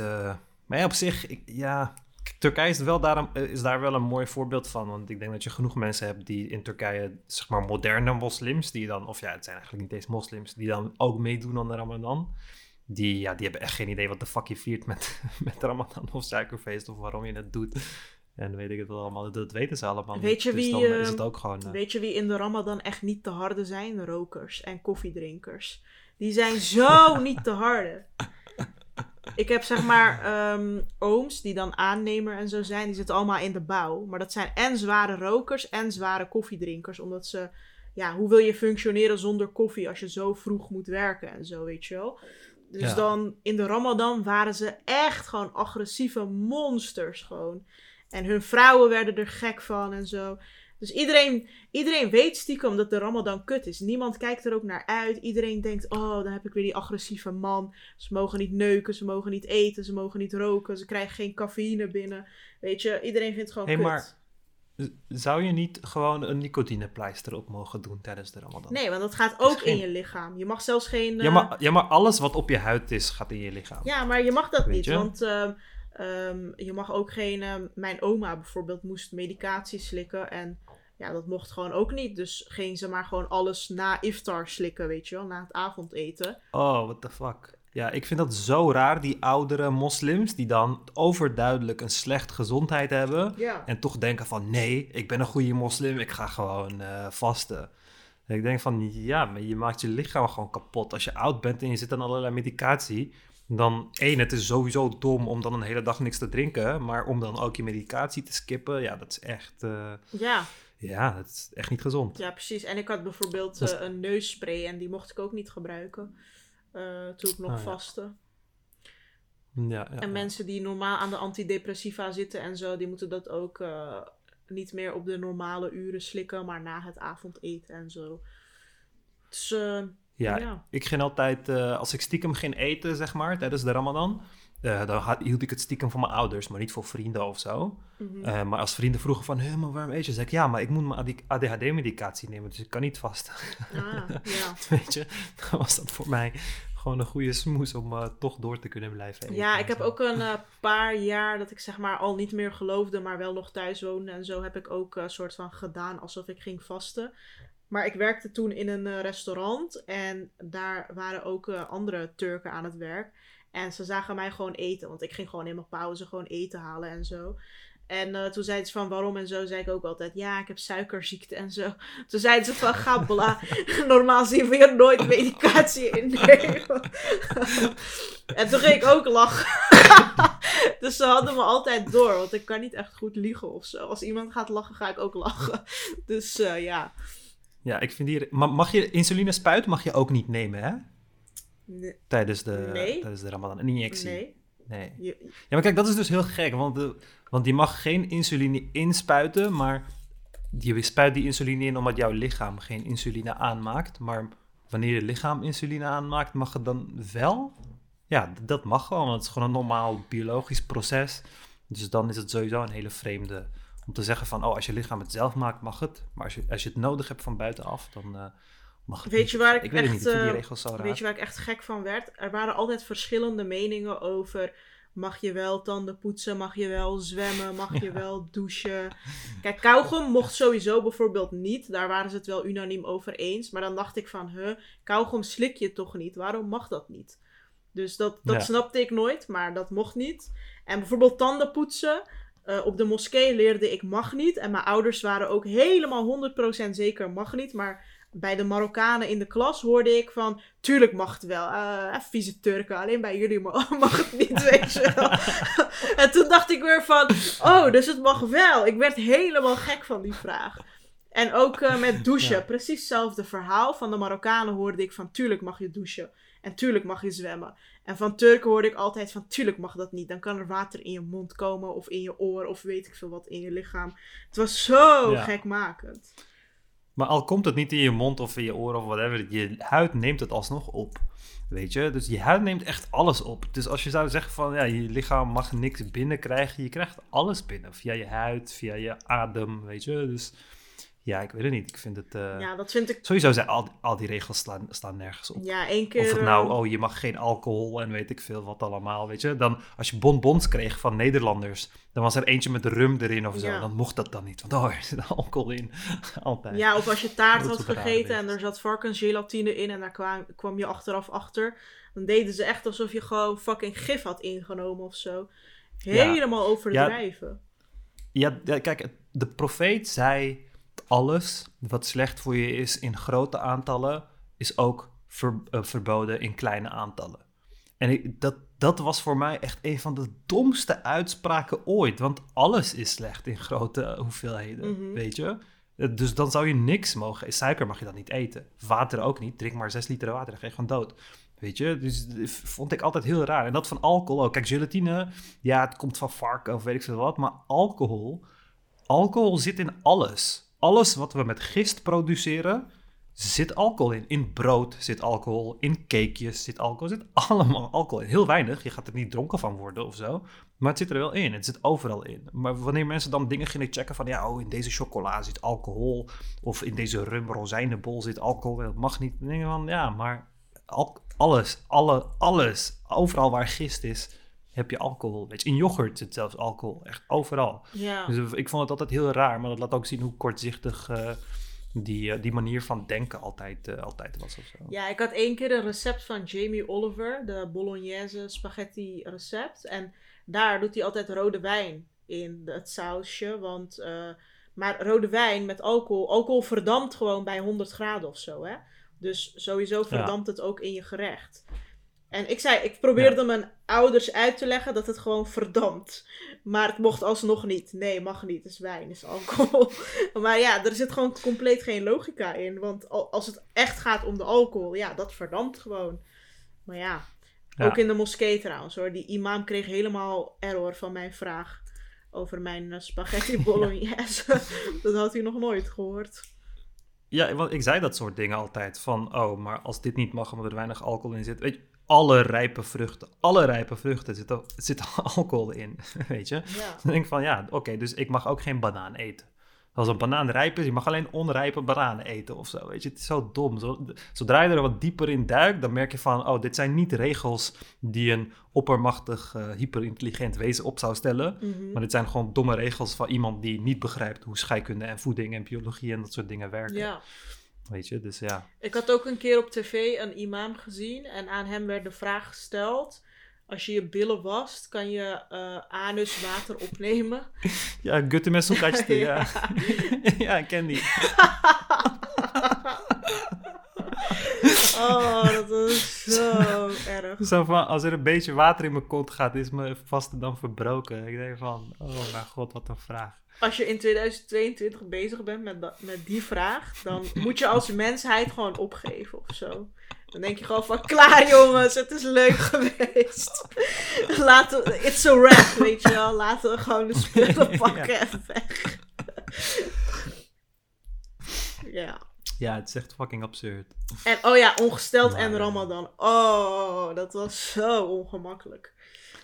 Speaker 2: maar ja, op zich, ik, ja. Turkije is, wel daarom, eh, is daar wel een mooi voorbeeld van. Want ik denk dat je genoeg mensen hebt die in Turkije, zeg maar, moderne moslims, die dan, of ja, het zijn eigenlijk niet eens moslims, die dan ook meedoen aan de Ramadan. Die, ja, die hebben echt geen idee wat de fuck je viert met, met Ramadan of suikerfeest of waarom je het doet. En weet ik het wel allemaal, dat weten ze allemaal.
Speaker 1: Weet je
Speaker 2: dus
Speaker 1: wie,
Speaker 2: is het ook gewoon. eh,
Speaker 1: Weet je wie in de Ramadan echt niet te harde zijn? Rokers en koffiedrinkers. Die zijn zo niet te harde. Ik heb zeg maar ehm, ooms die dan aannemer en zo zijn. Die zitten allemaal in de bouw. Maar dat zijn en zware rokers en zware koffiedrinkers. Omdat ze... Ja, hoe wil je functioneren zonder koffie als je zo vroeg moet werken en zo, weet je wel? Dus
Speaker 2: Ja.
Speaker 1: dan in de Ramadan waren ze echt gewoon agressieve monsters gewoon. En hun vrouwen werden er gek van en zo. Dus iedereen, iedereen weet stiekem dat de Ramadan kut is. Niemand kijkt er ook naar uit. Iedereen denkt: oh, dan heb ik weer die agressieve man. Ze mogen niet neuken, ze mogen niet eten, ze mogen niet roken, ze krijgen geen cafeïne binnen. Weet je, iedereen vindt het gewoon
Speaker 2: Hey,
Speaker 1: kut.
Speaker 2: maar- Zou je niet gewoon een nicotinepleister op mogen doen tijdens de Ramadan?
Speaker 1: Nee, want dat gaat ook
Speaker 2: geen-
Speaker 1: in je lichaam. Je mag zelfs geen.
Speaker 2: Ja,
Speaker 1: eh,
Speaker 2: maar, ja, maar alles wat op je huid is, gaat in je lichaam.
Speaker 1: Ja, maar je mag dat
Speaker 2: Weet
Speaker 1: niet.
Speaker 2: je?
Speaker 1: Want ehm, ehm, je mag ook geen. ehm, mijn oma bijvoorbeeld moest medicatie slikken. En ja, dat mocht gewoon ook niet. Dus ging ze maar gewoon alles na iftar slikken, weet je wel, na het avondeten.
Speaker 2: Oh, what the fuck. Ja, ik vind dat zo raar, die oudere moslims die dan overduidelijk een slecht gezondheid hebben.
Speaker 1: Ja.
Speaker 2: En toch denken van, nee, ik ben een goede moslim, ik ga gewoon eh, vasten. En ik denk van, ja, maar je maakt je lichaam gewoon kapot. Als je oud bent en je zit aan allerlei medicatie, dan één, het is sowieso dom om dan een hele dag niks te drinken. Maar om dan ook je medicatie te skippen, ja, dat is echt, eh,
Speaker 1: Ja,
Speaker 2: ja, dat is echt niet gezond.
Speaker 1: ja, precies. En ik had bijvoorbeeld eh, een neusspray en die mocht ik ook niet gebruiken. eh, toen ik nog
Speaker 2: Ah, ja.
Speaker 1: vastte.
Speaker 2: Ja, ja,
Speaker 1: En mensen die normaal aan de antidepressiva zitten en zo, die moeten dat ook niet meer op de normale uren slikken, maar na het avondeten en zo. Dus
Speaker 2: Ja,
Speaker 1: ja.
Speaker 2: ik ging altijd, eh, als ik stiekem ging eten, zeg maar, tijdens de Ramadan, eh, dan had- hield ik het stiekem voor mijn ouders, maar niet voor vrienden of zo.
Speaker 1: mhm.
Speaker 2: Eh, maar als vrienden vroegen van, hé, maar waarom eet je? Zeg ik, ja, maar ik moet mijn ADHD-medicatie nemen, dus ik kan niet vasten.
Speaker 1: Ah, ja.
Speaker 2: Weet je, dan was dat voor mij gewoon een goede smoes om toch door te kunnen blijven eten.
Speaker 1: ja, ik heb ook een paar jaar dat ik zeg maar al niet meer geloofde, maar wel nog thuis woonde. En zo heb ik ook een soort van gedaan alsof ik ging vasten. Maar ik werkte toen in een eh, restaurant en daar waren ook eh, andere Turken aan het werk. En ze zagen mij gewoon eten, want ik ging gewoon in mijn pauze gewoon eten halen en zo. En eh, toen zeiden ze van waarom en zo, zei ik ook altijd, ja, ik heb suikerziekte en zo. Toen zeiden ze van, gabla, normaal zien we hier nooit medicatie innemen. en toen ging ik ook lachen. dus ze hadden me altijd door, want ik kan niet echt goed liegen of zo. Als iemand gaat lachen, ga ik ook lachen. Dus ja.
Speaker 2: Ja, ik vind hier, mag je insuline spuiten, mag je ook niet nemen, hè?
Speaker 1: Nee.
Speaker 2: Tijdens de,
Speaker 1: Nee.
Speaker 2: tijdens de ramadan, een injectie.
Speaker 1: Nee.
Speaker 2: nee. Ja, maar kijk, dat is dus heel gek, want, de, want je mag geen insuline inspuiten, maar je spuit die insuline in omdat jouw lichaam geen insuline aanmaakt. Maar wanneer je lichaam insuline aanmaakt, mag het dan wel? Ja, dat mag gewoon, want het is gewoon een normaal biologisch proces. Dus dan is het sowieso een hele vreemde om te zeggen van, oh, als je lichaam het zelf maakt, mag het. Maar als je, als je het nodig hebt van buitenaf, dan eh, mag het
Speaker 1: Weet
Speaker 2: niet.
Speaker 1: je waar ik
Speaker 2: Ik weet
Speaker 1: echt,
Speaker 2: niet, ik vind die
Speaker 1: eh,
Speaker 2: regels zo raar.
Speaker 1: Weet je waar ik echt gek van werd? Er waren altijd verschillende meningen over. Mag je wel tanden poetsen? Mag je wel zwemmen? Mag je wel douchen? Kijk, kauwgom mocht sowieso bijvoorbeeld niet. Daar waren ze het wel unaniem over eens. Maar dan dacht ik van, huh, kauwgom slik je toch niet? Waarom mag dat niet? Dus dat, dat
Speaker 2: Ja.
Speaker 1: snapte ik nooit, maar dat mocht niet. En bijvoorbeeld tanden poetsen. Eh, op de moskee leerde ik mag niet. En mijn ouders waren ook helemaal 100% zeker mag niet. Maar bij de Marokkanen in de klas hoorde ik van... Tuurlijk mag het wel. eh vieze Turken, alleen bij jullie ma- mag het niet, weet je wel. en toen dacht ik weer van... Oh, dus het mag wel. Ik werd helemaal gek van die vraag. En ook met douchen.
Speaker 2: Ja.
Speaker 1: Precies hetzelfde verhaal. Van de Marokkanen hoorde ik van... Tuurlijk mag je douchen. En tuurlijk mag je zwemmen. En van Turken hoorde ik altijd van... Tuurlijk mag dat niet. Dan kan er water in je mond komen. Of in je oor. Of weet ik veel wat in je lichaam. Het was zo
Speaker 2: Ja.
Speaker 1: gekmakend.
Speaker 2: Maar al komt het niet in je mond of in je oren of whatever, je huid neemt het alsnog op. Weet je? Dus je huid neemt echt alles op. Dus als je zou zeggen van ja, je lichaam mag niks binnenkrijgen, je krijgt alles binnen. Via je huid, via je adem, weet je? Dus ja, ik weet het niet. Ik vind het. eh,
Speaker 1: Ja, dat vind ik...
Speaker 2: Sowieso zijn al, al die regels slaan, staan nergens op.
Speaker 1: Ja, één keer...
Speaker 2: Of het
Speaker 1: eh,
Speaker 2: nou, oh, je mag geen alcohol en weet ik veel wat allemaal, weet je. Dan, als je bonbons kreeg van Nederlanders, dan was er eentje met rum erin of zo.
Speaker 1: Ja.
Speaker 2: Dan mocht dat dan niet, want oh, er zit alcohol in. Altijd.
Speaker 1: Ja, of als je taart had gegeten en er zat varkensgelatine in en daar kwam, kwam je achteraf achter. Dan deden ze echt alsof je gewoon fucking gif had ingenomen of zo. Helemaal overdrijven.
Speaker 2: Ja, ja, kijk, de profeet zei: alles wat slecht voor je is in grote aantallen, is ook ver- eh, verboden in kleine aantallen. En ik, dat, dat was voor mij echt een van de domste uitspraken ooit. Want alles is slecht in grote hoeveelheden,
Speaker 1: Mhm.
Speaker 2: weet je? Eh, Dus dan zou je niks mogen. Suiker mag je dan niet eten. Water ook niet. Drink maar 6 liter water, dan ga je gewoon dood. Weet je, dus dat vond ik altijd heel raar. En dat van alcohol ook. Kijk, gelatine, ja, het komt van varken of weet ik veel wat. Maar alcohol, alcohol zit in alles. Alles wat we met gist produceren, zit alcohol in. In brood zit alcohol, in cakejes zit alcohol, zit allemaal alcohol in. Heel weinig, je gaat er niet dronken van worden of zo. Maar het zit er wel in, het zit overal in. Maar wanneer mensen dan dingen gingen checken van... ja, oh, in deze chocola zit alcohol... of in deze rum rozijnenbol zit alcohol... dat mag niet. Dan van, ja, maar al- alles, alle, alles... overal waar gist is, heb je alcohol. Weet je, in yoghurt zit zelfs alcohol, echt overal.
Speaker 1: Ja.
Speaker 2: Dus ik vond het altijd heel raar... maar dat laat ook zien hoe kortzichtig... eh, die, eh, die manier van denken altijd, eh, altijd was of zo.
Speaker 1: Ja, ik had één keer een recept van Jamie Oliver, de bolognese spaghetti recept. En daar doet hij altijd rode wijn in het sausje. Want, maar rode wijn met alcohol, alcohol verdampt gewoon bij 100 graden of zo, hè. Dus sowieso verdampt het ook in je gerecht. En ik zei, ik probeerde mijn ouders uit te leggen dat het gewoon verdampt. Maar het mocht alsnog niet. Nee, mag niet. Het is wijn, het is alcohol. maar ja, er zit gewoon compleet geen logica in. Want al- als het echt gaat om de alcohol, ja, dat verdampt gewoon. Maar ja,
Speaker 2: Ja.
Speaker 1: ook in de moskee trouwens hoor. Die imam kreeg helemaal error van mijn vraag over mijn eh, spaghetti bolognese. dat had hij nog nooit gehoord.
Speaker 2: Ja, want ik zei dat soort dingen altijd. Van, oh, maar als dit niet mag omdat er weinig alcohol in zit. Weet je, alle rijpe vruchten, alle rijpe vruchten zit, ook- zit alcohol in. Weet je?
Speaker 1: Ja.
Speaker 2: Dan denk ik van, ja, oké, dus ik mag ook geen banaan eten. Als een banaan rijp is, je mag alleen onrijpe bananen eten of zo. Weet je, het is zo dom. Zo- Zodra je er wat dieper in duikt, dan merk je van, oh, dit zijn niet regels die een oppermachtig, eh, hyperintelligent wezen op zou stellen.
Speaker 1: Mhm.
Speaker 2: Maar dit zijn gewoon domme regels van iemand die niet begrijpt hoe scheikunde en voeding en biologie en dat soort dingen werken.
Speaker 1: ja.
Speaker 2: Weet je, dus ja.
Speaker 1: Ik had ook een keer op tv een imam gezien en aan hem werd de vraag gesteld: als je je billen wast, kan je uh, anus water opnemen?
Speaker 2: Ja, gutte met zo'n katje. ja. ja, ik ken die.
Speaker 1: oh, dat was zo erg.
Speaker 2: Zo van, als er een beetje water in mijn kont gaat, is mijn vaste dan verbroken. Ik denk van, oh mijn god, wat een vraag.
Speaker 1: Als je in 2022 bezig bent met, met die vraag, dan moet je als mensheid gewoon opgeven of zo. Dan denk je gewoon van, klaar jongens, het is leuk geweest. Laten we, it's a wrap, weet je wel. Laten we gewoon de spullen pakken en weg. ja.
Speaker 2: Ja, het is echt fucking absurd.
Speaker 1: En oh ja, ongesteld en Ramadan. Oh, dat was zo ongemakkelijk.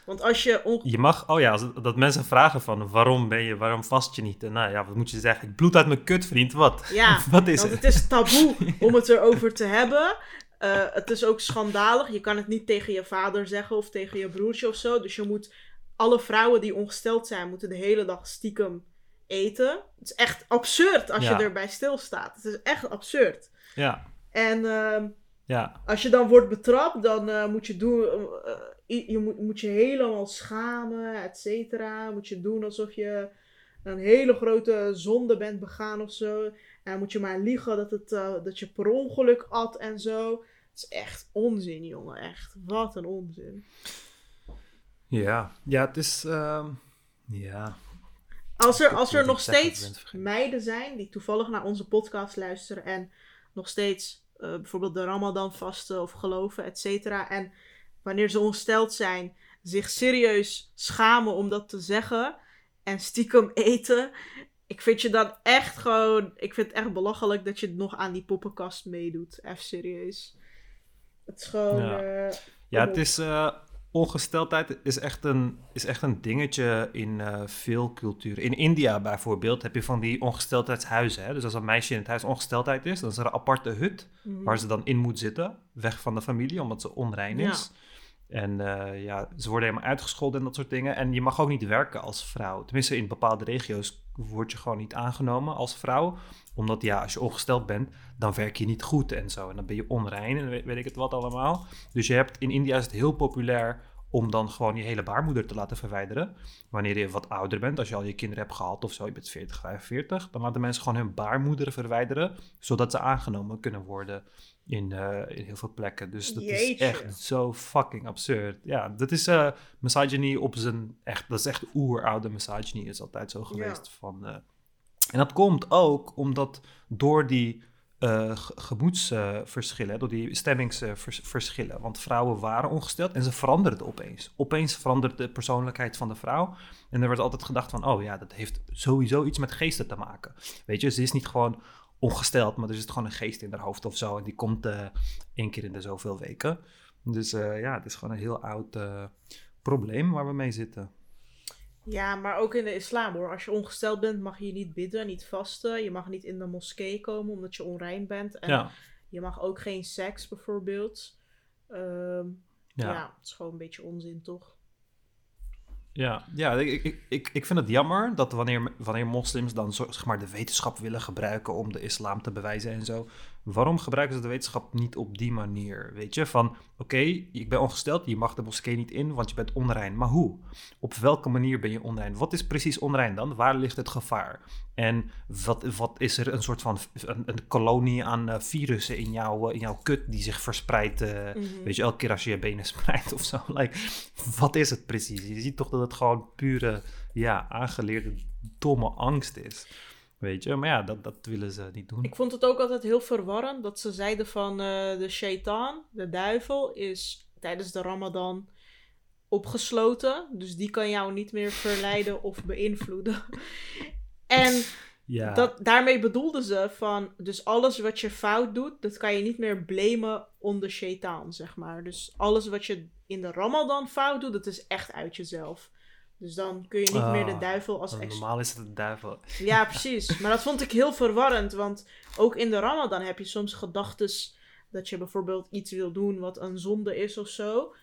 Speaker 1: Want als je...
Speaker 2: Je mag, oh ja, als, dat mensen vragen van waarom ben je, waarom vast je niet? En nou ja, wat moet je zeggen? Ik bloed uit mijn kut, vriend, wat?
Speaker 1: Ja,
Speaker 2: wat is
Speaker 1: want
Speaker 2: het?
Speaker 1: het is taboe om het erover te hebben. Uh, het is ook schandalig. Je kan het niet tegen je vader zeggen of tegen je broertje of zo. Dus je moet, alle vrouwen die ongesteld zijn, moeten de hele dag stiekem eten. Het is echt absurd als je erbij stilstaat. Het is echt absurd.
Speaker 2: Ja.
Speaker 1: En uh,
Speaker 2: ja.
Speaker 1: als je dan wordt betrapt, dan uh, moet je doen. Uh, je moet, moet je helemaal schamen, et cetera. Moet je doen alsof je een hele grote zonde bent begaan of zo. En moet je maar liegen dat, het, dat je per ongeluk at en zo. Het is echt onzin, jongen. Echt. Wat een onzin.
Speaker 2: Ja, ja het is. Uh, ja,
Speaker 1: als er, als er nog steeds meiden zijn die toevallig naar onze podcast luisteren en nog steeds uh, bijvoorbeeld de Ramadan vasten of geloven, et cetera. En wanneer ze ongesteld zijn, zich serieus schamen om dat te zeggen en stiekem eten. Ik vind je dan echt gewoon. Ik vind het echt belachelijk dat je nog aan die poppenkast meedoet. Even serieus. Het is gewoon.
Speaker 2: Ja, uh, ja het is. Uh, ongesteldheid is echt een, is echt een dingetje in uh, veel culturen. In India bijvoorbeeld heb je van die ongesteldheidshuizen. Hè? Dus als een meisje in het huis ongesteldheid is, dan is er een aparte hut mm. waar ze dan in moet zitten, weg van de familie, omdat ze onrein is. Ja. En uh, ja, ze worden helemaal uitgescholden en dat soort dingen. En je mag ook niet werken als vrouw. Tenminste, in bepaalde regio's word je gewoon niet aangenomen als vrouw. Omdat ja, als je ongesteld bent, dan werk je niet goed en zo. En dan ben je onrein en weet, weet ik het wat allemaal. Dus je hebt, in India is het heel populair om dan gewoon je hele baarmoeder te laten verwijderen. Wanneer je wat ouder bent, als je al je kinderen hebt gehad of zo, je bent 40, 45, dan laten mensen gewoon hun baarmoeder verwijderen, zodat ze aangenomen kunnen worden in, uh, in heel veel plekken. Dus dat
Speaker 1: Jeetje.
Speaker 2: is echt zo fucking absurd. Ja, dat is uh, misogyny op zijn echt, dat is echt oeroude misogyny, is altijd zo geweest. Ja. Van, uh, en dat komt ook omdat door die uh, gemoedsverschillen, door die stemmingsverschillen. Want vrouwen waren ongesteld en ze veranderden opeens. Opeens veranderde de persoonlijkheid van de vrouw. En er werd altijd gedacht van, oh ja, dat heeft sowieso iets met geesten te maken. Weet je, ze is niet gewoon ongesteld, maar er zit gewoon een geest in haar hoofd of zo. En die komt uh, één keer in de zoveel weken. Dus uh, ja, het is gewoon een heel oud probleem waar we mee zitten.
Speaker 1: Ja, maar ook in de islam hoor. Als je ongesteld bent, mag je niet bidden, niet vasten. Je mag niet in de moskee komen omdat je onrein bent. En
Speaker 2: ja.
Speaker 1: je mag ook geen seks bijvoorbeeld. Um, ja. ja, het is gewoon een beetje onzin toch?
Speaker 2: Ja, ja ik, ik, ik, vind het jammer dat wanneer, wanneer moslims dan zeg maar, de wetenschap willen gebruiken om de islam te bewijzen en zo, waarom gebruiken ze de wetenschap niet op die manier? Weet je, van oké, okay, ik ben ongesteld, je mag de moskee niet in, want je bent onrein. Maar hoe? Op welke manier ben je onrein? Wat is precies onrein dan? Waar ligt het gevaar? En wat, wat is er een soort van een, een kolonie aan uh, virussen in, jou, in jouw kut die zich verspreidt? Uh, mm -hmm. Weet je, elke keer als je je benen spreidt of zo. Like, wat is het precies? Je ziet toch dat het gewoon pure, ja, aangeleerde domme angst is. Weet je, maar ja, dat, dat willen ze niet doen.
Speaker 1: Ik vond het ook altijd heel verwarrend dat ze zeiden van uh, de shaitaan, de duivel, is tijdens de ramadan opgesloten. Dus die kan jou niet meer verleiden of beïnvloeden. en
Speaker 2: ja.
Speaker 1: dat, daarmee bedoelden ze van, dus alles wat je fout doet, dat kan je niet meer blamen onder shaitaan, zeg maar. Dus alles wat je in de ramadan fout doet, dat is echt uit jezelf. Dus dan kun je niet meer de duivel als
Speaker 2: ex... Normaal is het de duivel.
Speaker 1: Ja, precies. Maar dat vond ik heel verwarrend. Want ook in de Ramadan heb je soms gedachten dat je bijvoorbeeld iets wil doen wat een zonde is of zo.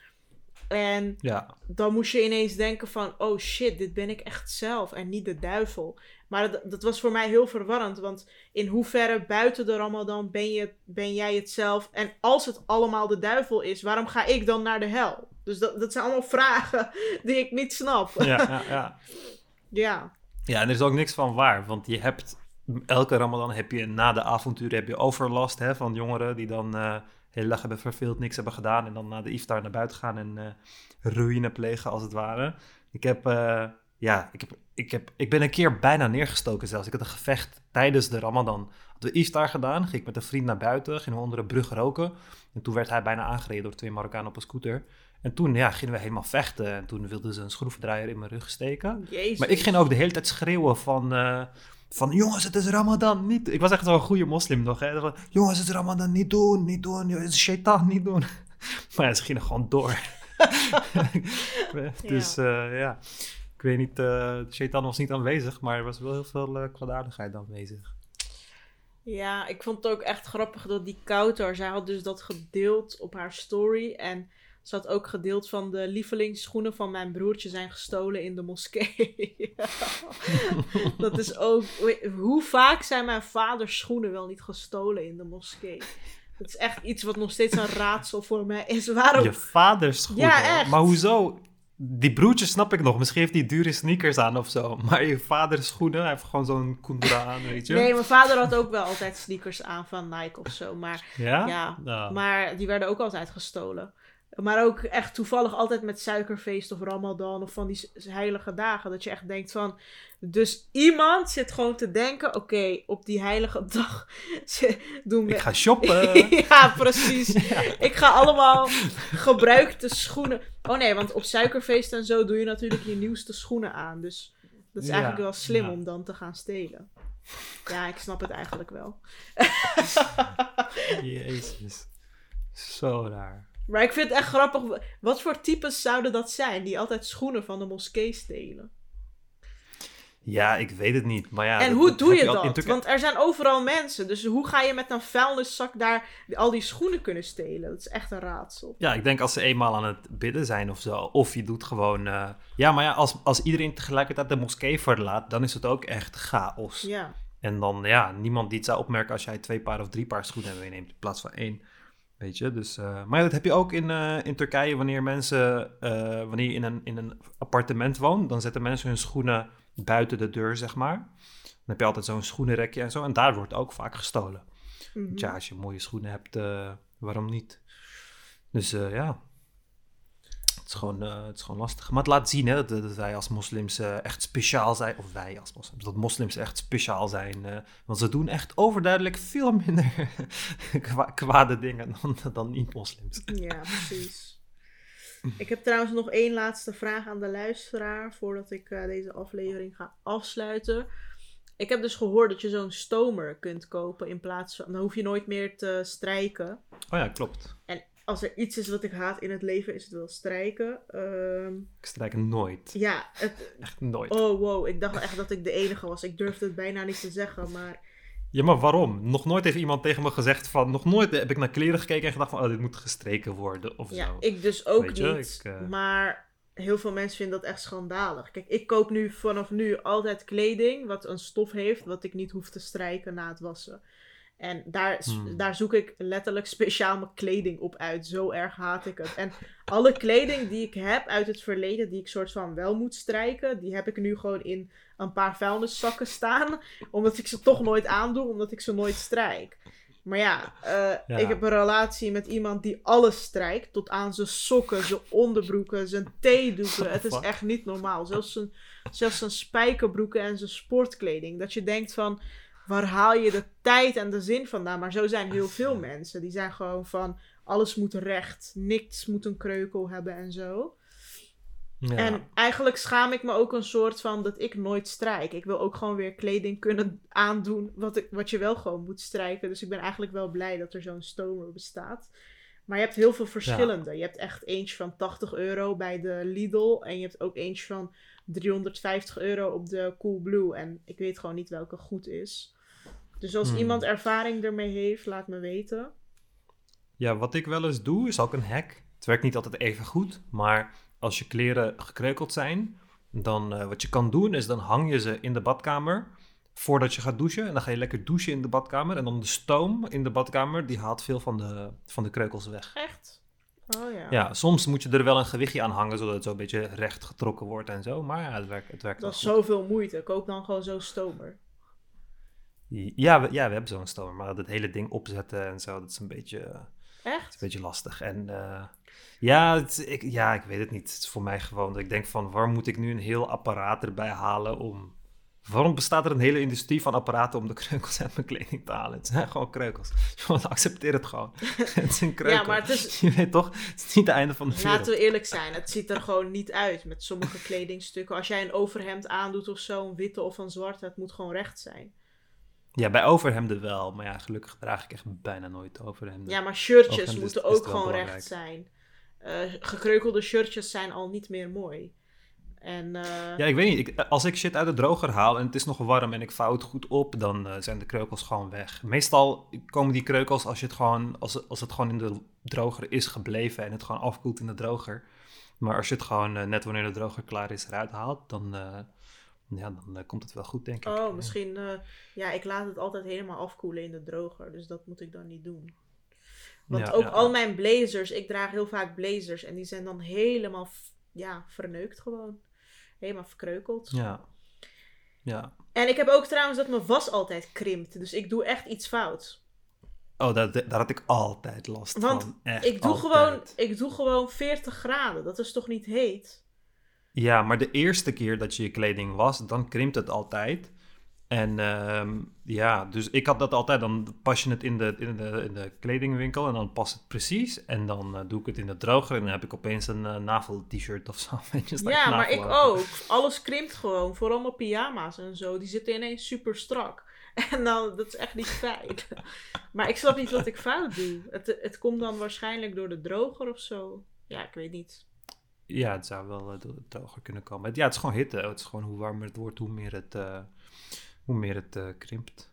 Speaker 1: En
Speaker 2: Ja,
Speaker 1: dan moest je ineens denken van, oh shit, dit ben ik echt zelf en niet de duivel. Maar dat, dat was voor mij heel verwarrend, want in hoeverre buiten de Ramadan ben, je, ben jij het zelf? En als het allemaal de duivel is, waarom ga ik dan naar de hel? Dus dat, dat zijn allemaal vragen die ik niet snap.
Speaker 2: ja, ja, ja.
Speaker 1: ja.
Speaker 2: Ja, en er is ook niks van waar, want je hebt elke Ramadan heb je na de avonturen heb je overlast hè, van jongeren die dan eh de hele dag hebben verveeld, niks hebben gedaan en dan na de iftar naar buiten gaan en eh ruïne plegen als het ware. Ik heb, eh, ja, ik, heb, ik, heb, ik ben een keer bijna neergestoken zelfs. Ik had een gevecht tijdens de Ramadan. Hadden we iftar gedaan, ging ik met een vriend naar buiten, gingen we onder een brug roken. En toen werd hij bijna aangereden door twee Marokkanen op een scooter. En toen ja, gingen we helemaal vechten en toen wilden ze een schroevendraaier in mijn rug steken.
Speaker 1: Jezus.
Speaker 2: Maar ik ging ook de hele tijd schreeuwen van, eh, van jongens, het is Ramadan, niet Ik was echt zo'n goede moslim nog, hè. Van, jongens, het is Ramadan, niet doen, niet doen, het is shaitan, niet doen. Maar ja, ze gingen gewoon door. dus eh, ja, ik weet niet, eh shaitan was niet aanwezig, maar er was wel heel veel kwaadaardigheid aanwezig.
Speaker 1: Ja, ik vond het ook echt grappig dat die Kouter, zij had dus dat gedeeld op haar story. En ze had ook gedeeld van de lievelingsschoenen van mijn broertje zijn gestolen in de moskee. dat is ook, hoe vaak zijn mijn vaders schoenen wel niet gestolen in de moskee? Dat is echt iets wat nog steeds een raadsel voor mij is. Waarom?
Speaker 2: Je vaders schoenen.
Speaker 1: Ja, echt.
Speaker 2: Maar hoezo? Die broertjes snap ik nog. Misschien heeft hij dure sneakers aan of zo. Maar je vaders schoenen, hij heeft gewoon zo'n kundra aan, weet je.
Speaker 1: Nee, mijn vader had ook wel altijd sneakers aan van Nike of zo. Maar
Speaker 2: Ja?
Speaker 1: Ja,
Speaker 2: Nou.
Speaker 1: maar die werden ook altijd gestolen. Maar ook echt toevallig altijd met suikerfeest of Ramadan of van die heilige dagen. Dat je echt denkt van. Dus iemand zit gewoon te denken: oké, op die heilige dag doen we.
Speaker 2: Ik ga shoppen.
Speaker 1: ja, precies. Ik ga allemaal gebruikte schoenen. Oh nee, want op suikerfeest en zo doe je natuurlijk je nieuwste schoenen aan. Dus dat is
Speaker 2: Ja,
Speaker 1: eigenlijk wel slim
Speaker 2: ja.
Speaker 1: om dan te gaan stelen. Ja, ik snap het eigenlijk wel.
Speaker 2: Jezus. Zo raar.
Speaker 1: Maar ik vind het echt grappig. Wat voor types zouden dat zijn die altijd schoenen van de moskee stelen?
Speaker 2: Ja, ik weet het niet. Maar ja,
Speaker 1: en
Speaker 2: dat-
Speaker 1: hoe doe je dat? Want er zijn overal mensen. Dus hoe ga je met een vuilniszak daar al die schoenen kunnen stelen? Dat is echt een raadsel.
Speaker 2: Ja, ik denk als ze eenmaal aan het bidden zijn of zo. Of je doet gewoon... eh, Ja, maar ja, als, als iedereen tegelijkertijd de moskee verlaat... dan is het ook echt chaos.
Speaker 1: Ja.
Speaker 2: En dan, ja, niemand die het zou opmerken... als jij twee paar of drie paar schoenen meeneemt... in plaats van één. Weet je, dus... eh, Maar dat heb je ook in, eh, in Turkije... wanneer mensen... eh, wanneer je in een, in een appartement woont... dan zetten mensen hun schoenen buiten de deur, zeg maar. Dan heb je altijd zo'n schoenenrekje en zo. En daar wordt ook vaak gestolen.
Speaker 1: Mhm.
Speaker 2: Ja, als je mooie schoenen hebt, waarom niet? Dus ja, het is, gewoon, eh, het is gewoon lastig. Maar het laat zien hè, dat, dat wij als moslims eh, echt speciaal zijn. Of wij als moslims, dat moslims echt speciaal zijn. eh, want ze doen echt overduidelijk veel minder kwa- kwade dingen dan, dan niet-moslims.
Speaker 1: Ja, precies. Ik heb trouwens nog één laatste vraag aan de luisteraar voordat ik deze aflevering ga afsluiten. Ik heb dus gehoord dat je zo'n stomer kunt kopen in plaats van. Dan hoef je nooit meer te strijken.
Speaker 2: Oh ja, klopt.
Speaker 1: En als er iets is wat ik haat in het leven, is het wel strijken. Ehm,
Speaker 2: Ik strijk nooit.
Speaker 1: ja, het,
Speaker 2: Echt nooit.
Speaker 1: oh wow, ik dacht echt dat ik de enige was. Ik durfde het bijna niet te zeggen, maar
Speaker 2: Ja, maar waarom? Nog nooit heeft iemand tegen me gezegd van... Nog nooit heb ik naar kleren gekeken en gedacht van... Oh, dit moet gestreken worden of
Speaker 1: Ja,
Speaker 2: zo.
Speaker 1: ik dus ook
Speaker 2: Weet
Speaker 1: niet.
Speaker 2: ik, eh,
Speaker 1: Maar heel veel mensen vinden dat echt schandalig. Kijk, ik koop nu vanaf nu altijd kleding wat een stof heeft, wat ik niet hoef te strijken na het wassen. En daar,
Speaker 2: Hmm.
Speaker 1: daar zoek ik letterlijk speciaal mijn kleding op uit. Zo erg haat ik het. En alle kleding die ik heb uit het verleden, die ik soort van wel moet strijken, die heb ik nu gewoon in een paar vuilniszakken staan. Omdat ik ze toch nooit aandoe, omdat ik ze nooit strijk. Maar ja, eh,
Speaker 2: Ja.
Speaker 1: ik heb een relatie met iemand die alles strijkt. Tot aan zijn sokken, zijn onderbroeken, zijn theedoeken. Het is echt niet normaal. Zelfs zijn, zelfs zijn spijkerbroeken en zijn sportkleding. Dat je denkt van, waar haal je de tijd en de zin vandaan? Maar zo zijn heel veel mensen. Die zijn gewoon van, alles moet recht. Niks moet een kreukel hebben en zo.
Speaker 2: Ja.
Speaker 1: En eigenlijk schaam ik me ook een soort van dat ik nooit strijk. Ik wil ook gewoon weer kleding kunnen aandoen wat, ik, wat je wel gewoon moet strijken. Dus ik ben eigenlijk wel blij dat er zo'n stomer bestaat. Maar je hebt heel veel verschillende. Je hebt echt eentje van 80 euro bij de Lidl. En je hebt ook eentje van 350 euro op de Coolblue. En ik weet gewoon niet welke goed is. Dus als
Speaker 2: Hmm.
Speaker 1: iemand ervaring ermee heeft, laat me weten.
Speaker 2: Ja, wat ik wel eens doe, is ook een hack. Het werkt niet altijd even goed, maar als je kleren gekreukeld zijn, dan uh, wat je kan doen is dan hang je ze in de badkamer voordat je gaat douchen. En dan ga je lekker douchen in de badkamer. En dan de stoom in de badkamer, die haalt veel van de, van de kreukels weg.
Speaker 1: Echt? Oh ja.
Speaker 2: Ja, soms moet je er wel een gewichtje aan hangen, zodat het zo een beetje recht getrokken wordt en zo. Maar ja, het werkt, het werkt
Speaker 1: Dat is
Speaker 2: goed.
Speaker 1: zoveel moeite. Koop dan gewoon zo'n stomer.
Speaker 2: Ja, we, ja, we hebben zo'n stomer, maar dat hele ding opzetten en zo, dat is een beetje, is
Speaker 1: Echt?
Speaker 2: een beetje lastig. En eh, ja, het, ik, ja, ik weet het niet. Het is voor mij gewoon dat ik denk van, waar moet ik nu een heel apparaat erbij halen om... Waarom bestaat er een hele industrie van apparaten om de kreukels uit mijn kleding te halen? Het zijn gewoon kreukels. Gewoon accepteer het gewoon. het is een kreukel.
Speaker 1: Ja, maar het is-
Speaker 2: Je weet toch, het is niet het einde van de wereld.
Speaker 1: Laten we eerlijk zijn, het ziet er gewoon niet uit met sommige kledingstukken. Als jij een overhemd aandoet of zo, een witte of een zwarte, het moet gewoon recht zijn.
Speaker 2: Ja, bij overhemden wel. Maar ja, gelukkig draag ik echt bijna nooit overhemden.
Speaker 1: Ja, maar shirtjes moeten
Speaker 2: is
Speaker 1: ook gewoon
Speaker 2: belangrijk.
Speaker 1: recht zijn. Eh, gekreukelde shirtjes zijn al niet meer mooi. En eh,
Speaker 2: Ja, ik weet niet. Ik, als ik shit uit de droger haal en het is nog warm en ik vouw het goed op, dan eh, zijn de kreukels gewoon weg. Meestal komen die kreukels als, je het gewoon, als, als het gewoon in de droger is gebleven en het gewoon afkoelt in de droger. Maar als je het gewoon net wanneer de droger klaar is eruit haalt, dan, ja, dan eh, komt het wel goed, denk ik.
Speaker 1: oh, misschien, eh, ja, ik laat het altijd helemaal afkoelen in de droger, dus dat moet ik dan niet doen. Want
Speaker 2: Ja,
Speaker 1: ook
Speaker 2: ja,
Speaker 1: al mijn blazers, ik draag heel vaak blazers en die zijn dan helemaal, ja, verneukt gewoon. Helemaal verkreukeld.
Speaker 2: Ja. Ja.
Speaker 1: En ik heb ook trouwens dat mijn was altijd krimpt, dus ik doe echt iets fout.
Speaker 2: Oh, daar, daar had ik altijd last
Speaker 1: Want
Speaker 2: van. Echt
Speaker 1: Ik doe,
Speaker 2: altijd.
Speaker 1: gewoon, ik doe gewoon 40 graden, dat is toch niet heet?
Speaker 2: Ja, maar de eerste keer dat je je kleding wast, dan krimpt het altijd. En ehm, ja, dus ik had dat altijd. Dan pas je het in de, in de, in de kledingwinkel en dan past het precies. En dan eh, doe ik het in de droger en dan heb ik opeens een eh, navel-t-shirt of zo.
Speaker 1: Ja, maar ik ook. Alles krimpt gewoon. Vooral mijn pyjama's en zo. Die zitten ineens super strak. En dan, dat is echt niet fijn. Maar ik snap niet wat ik fout doe. Het, het komt dan waarschijnlijk door de droger of zo. Ja, ik weet niet.
Speaker 2: Ja, het zou wel de droger kunnen komen. Ja, het is gewoon hitte. Het is gewoon hoe warmer het wordt, hoe meer het, eh, hoe meer het eh, krimpt.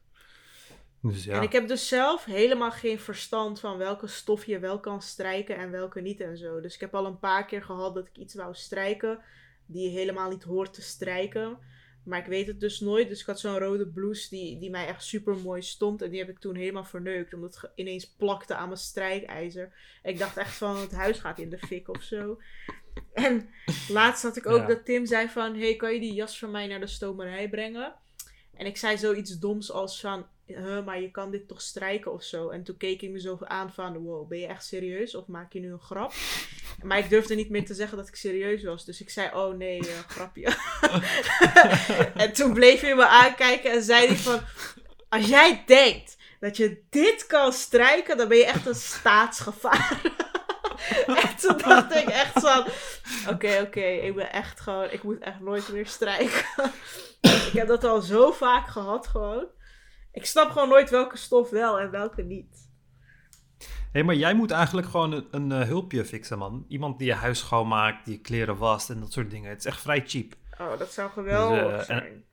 Speaker 2: Dus ja.
Speaker 1: En ik heb dus zelf helemaal geen verstand van welke stof je wel kan strijken en welke niet en zo. Dus ik heb al een paar keer gehad dat ik iets wou strijken die je helemaal niet hoort te strijken. Maar ik weet het dus nooit. Dus ik had zo'n rode blouse die, die mij echt super mooi stond. En die heb ik toen helemaal verneukt. Omdat het ineens plakte aan mijn strijkijzer. Ik dacht echt van het huis gaat in de fik of zo. En laatst had ik ook
Speaker 2: Ja.
Speaker 1: dat Tim zei van... Hey, kan je die jas van mij naar de stomerij brengen? En ik zei zoiets doms als van... "Huh, maar je kan dit toch strijken of zo? En toen keek hij me zo aan van... Wow, ben je echt serieus? Of maak je nu een grap? Maar ik durfde niet meer te zeggen dat ik serieus was. Dus ik zei, oh nee, eh, grapje. en toen bleef hij me aankijken en zei hij van... Als jij denkt dat je dit kan strijken, dan ben je echt een staatsgevaar. en toen dacht ik echt van... Oké, oké, ik ben echt gewoon... Ik moet echt nooit meer strijken. ik heb dat al zo vaak gehad gewoon. Ik snap gewoon nooit welke stof wel en welke niet.
Speaker 2: Hé, maar jij moet eigenlijk gewoon een, een eh, hulpje fixen, man. Iemand die je huis schoonmaakt, die je kleren wast en dat soort dingen. Het is echt vrij cheap.
Speaker 1: Oh, dat zou geweldig
Speaker 2: Dus, eh, en-
Speaker 1: zijn.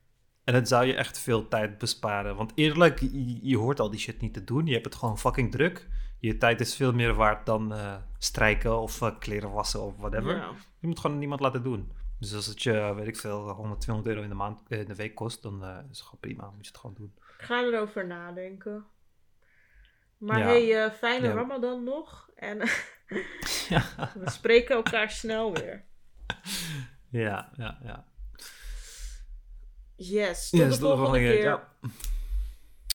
Speaker 2: En het zou je echt veel tijd besparen. Want eerlijk, je, je hoort al die shit niet te doen. Je hebt het gewoon fucking druk. Je tijd is veel meer waard dan eh, strijken of eh, kleren wassen of whatever.
Speaker 1: Ja.
Speaker 2: Je moet gewoon niemand laten doen. Dus als het je, weet ik veel, 100, 200 euro in de, maand, eh, in de week kost, dan is het gewoon prima. Moet je het gewoon doen.
Speaker 1: Ik ga erover nadenken. Maar
Speaker 2: Ja.
Speaker 1: hey, fijne
Speaker 2: Ja.
Speaker 1: Ramadan nog. En we spreken elkaar snel weer.
Speaker 2: ja, ja. ja.
Speaker 1: Yes, tot
Speaker 2: Yes,
Speaker 1: de volgende keer.
Speaker 2: Ja.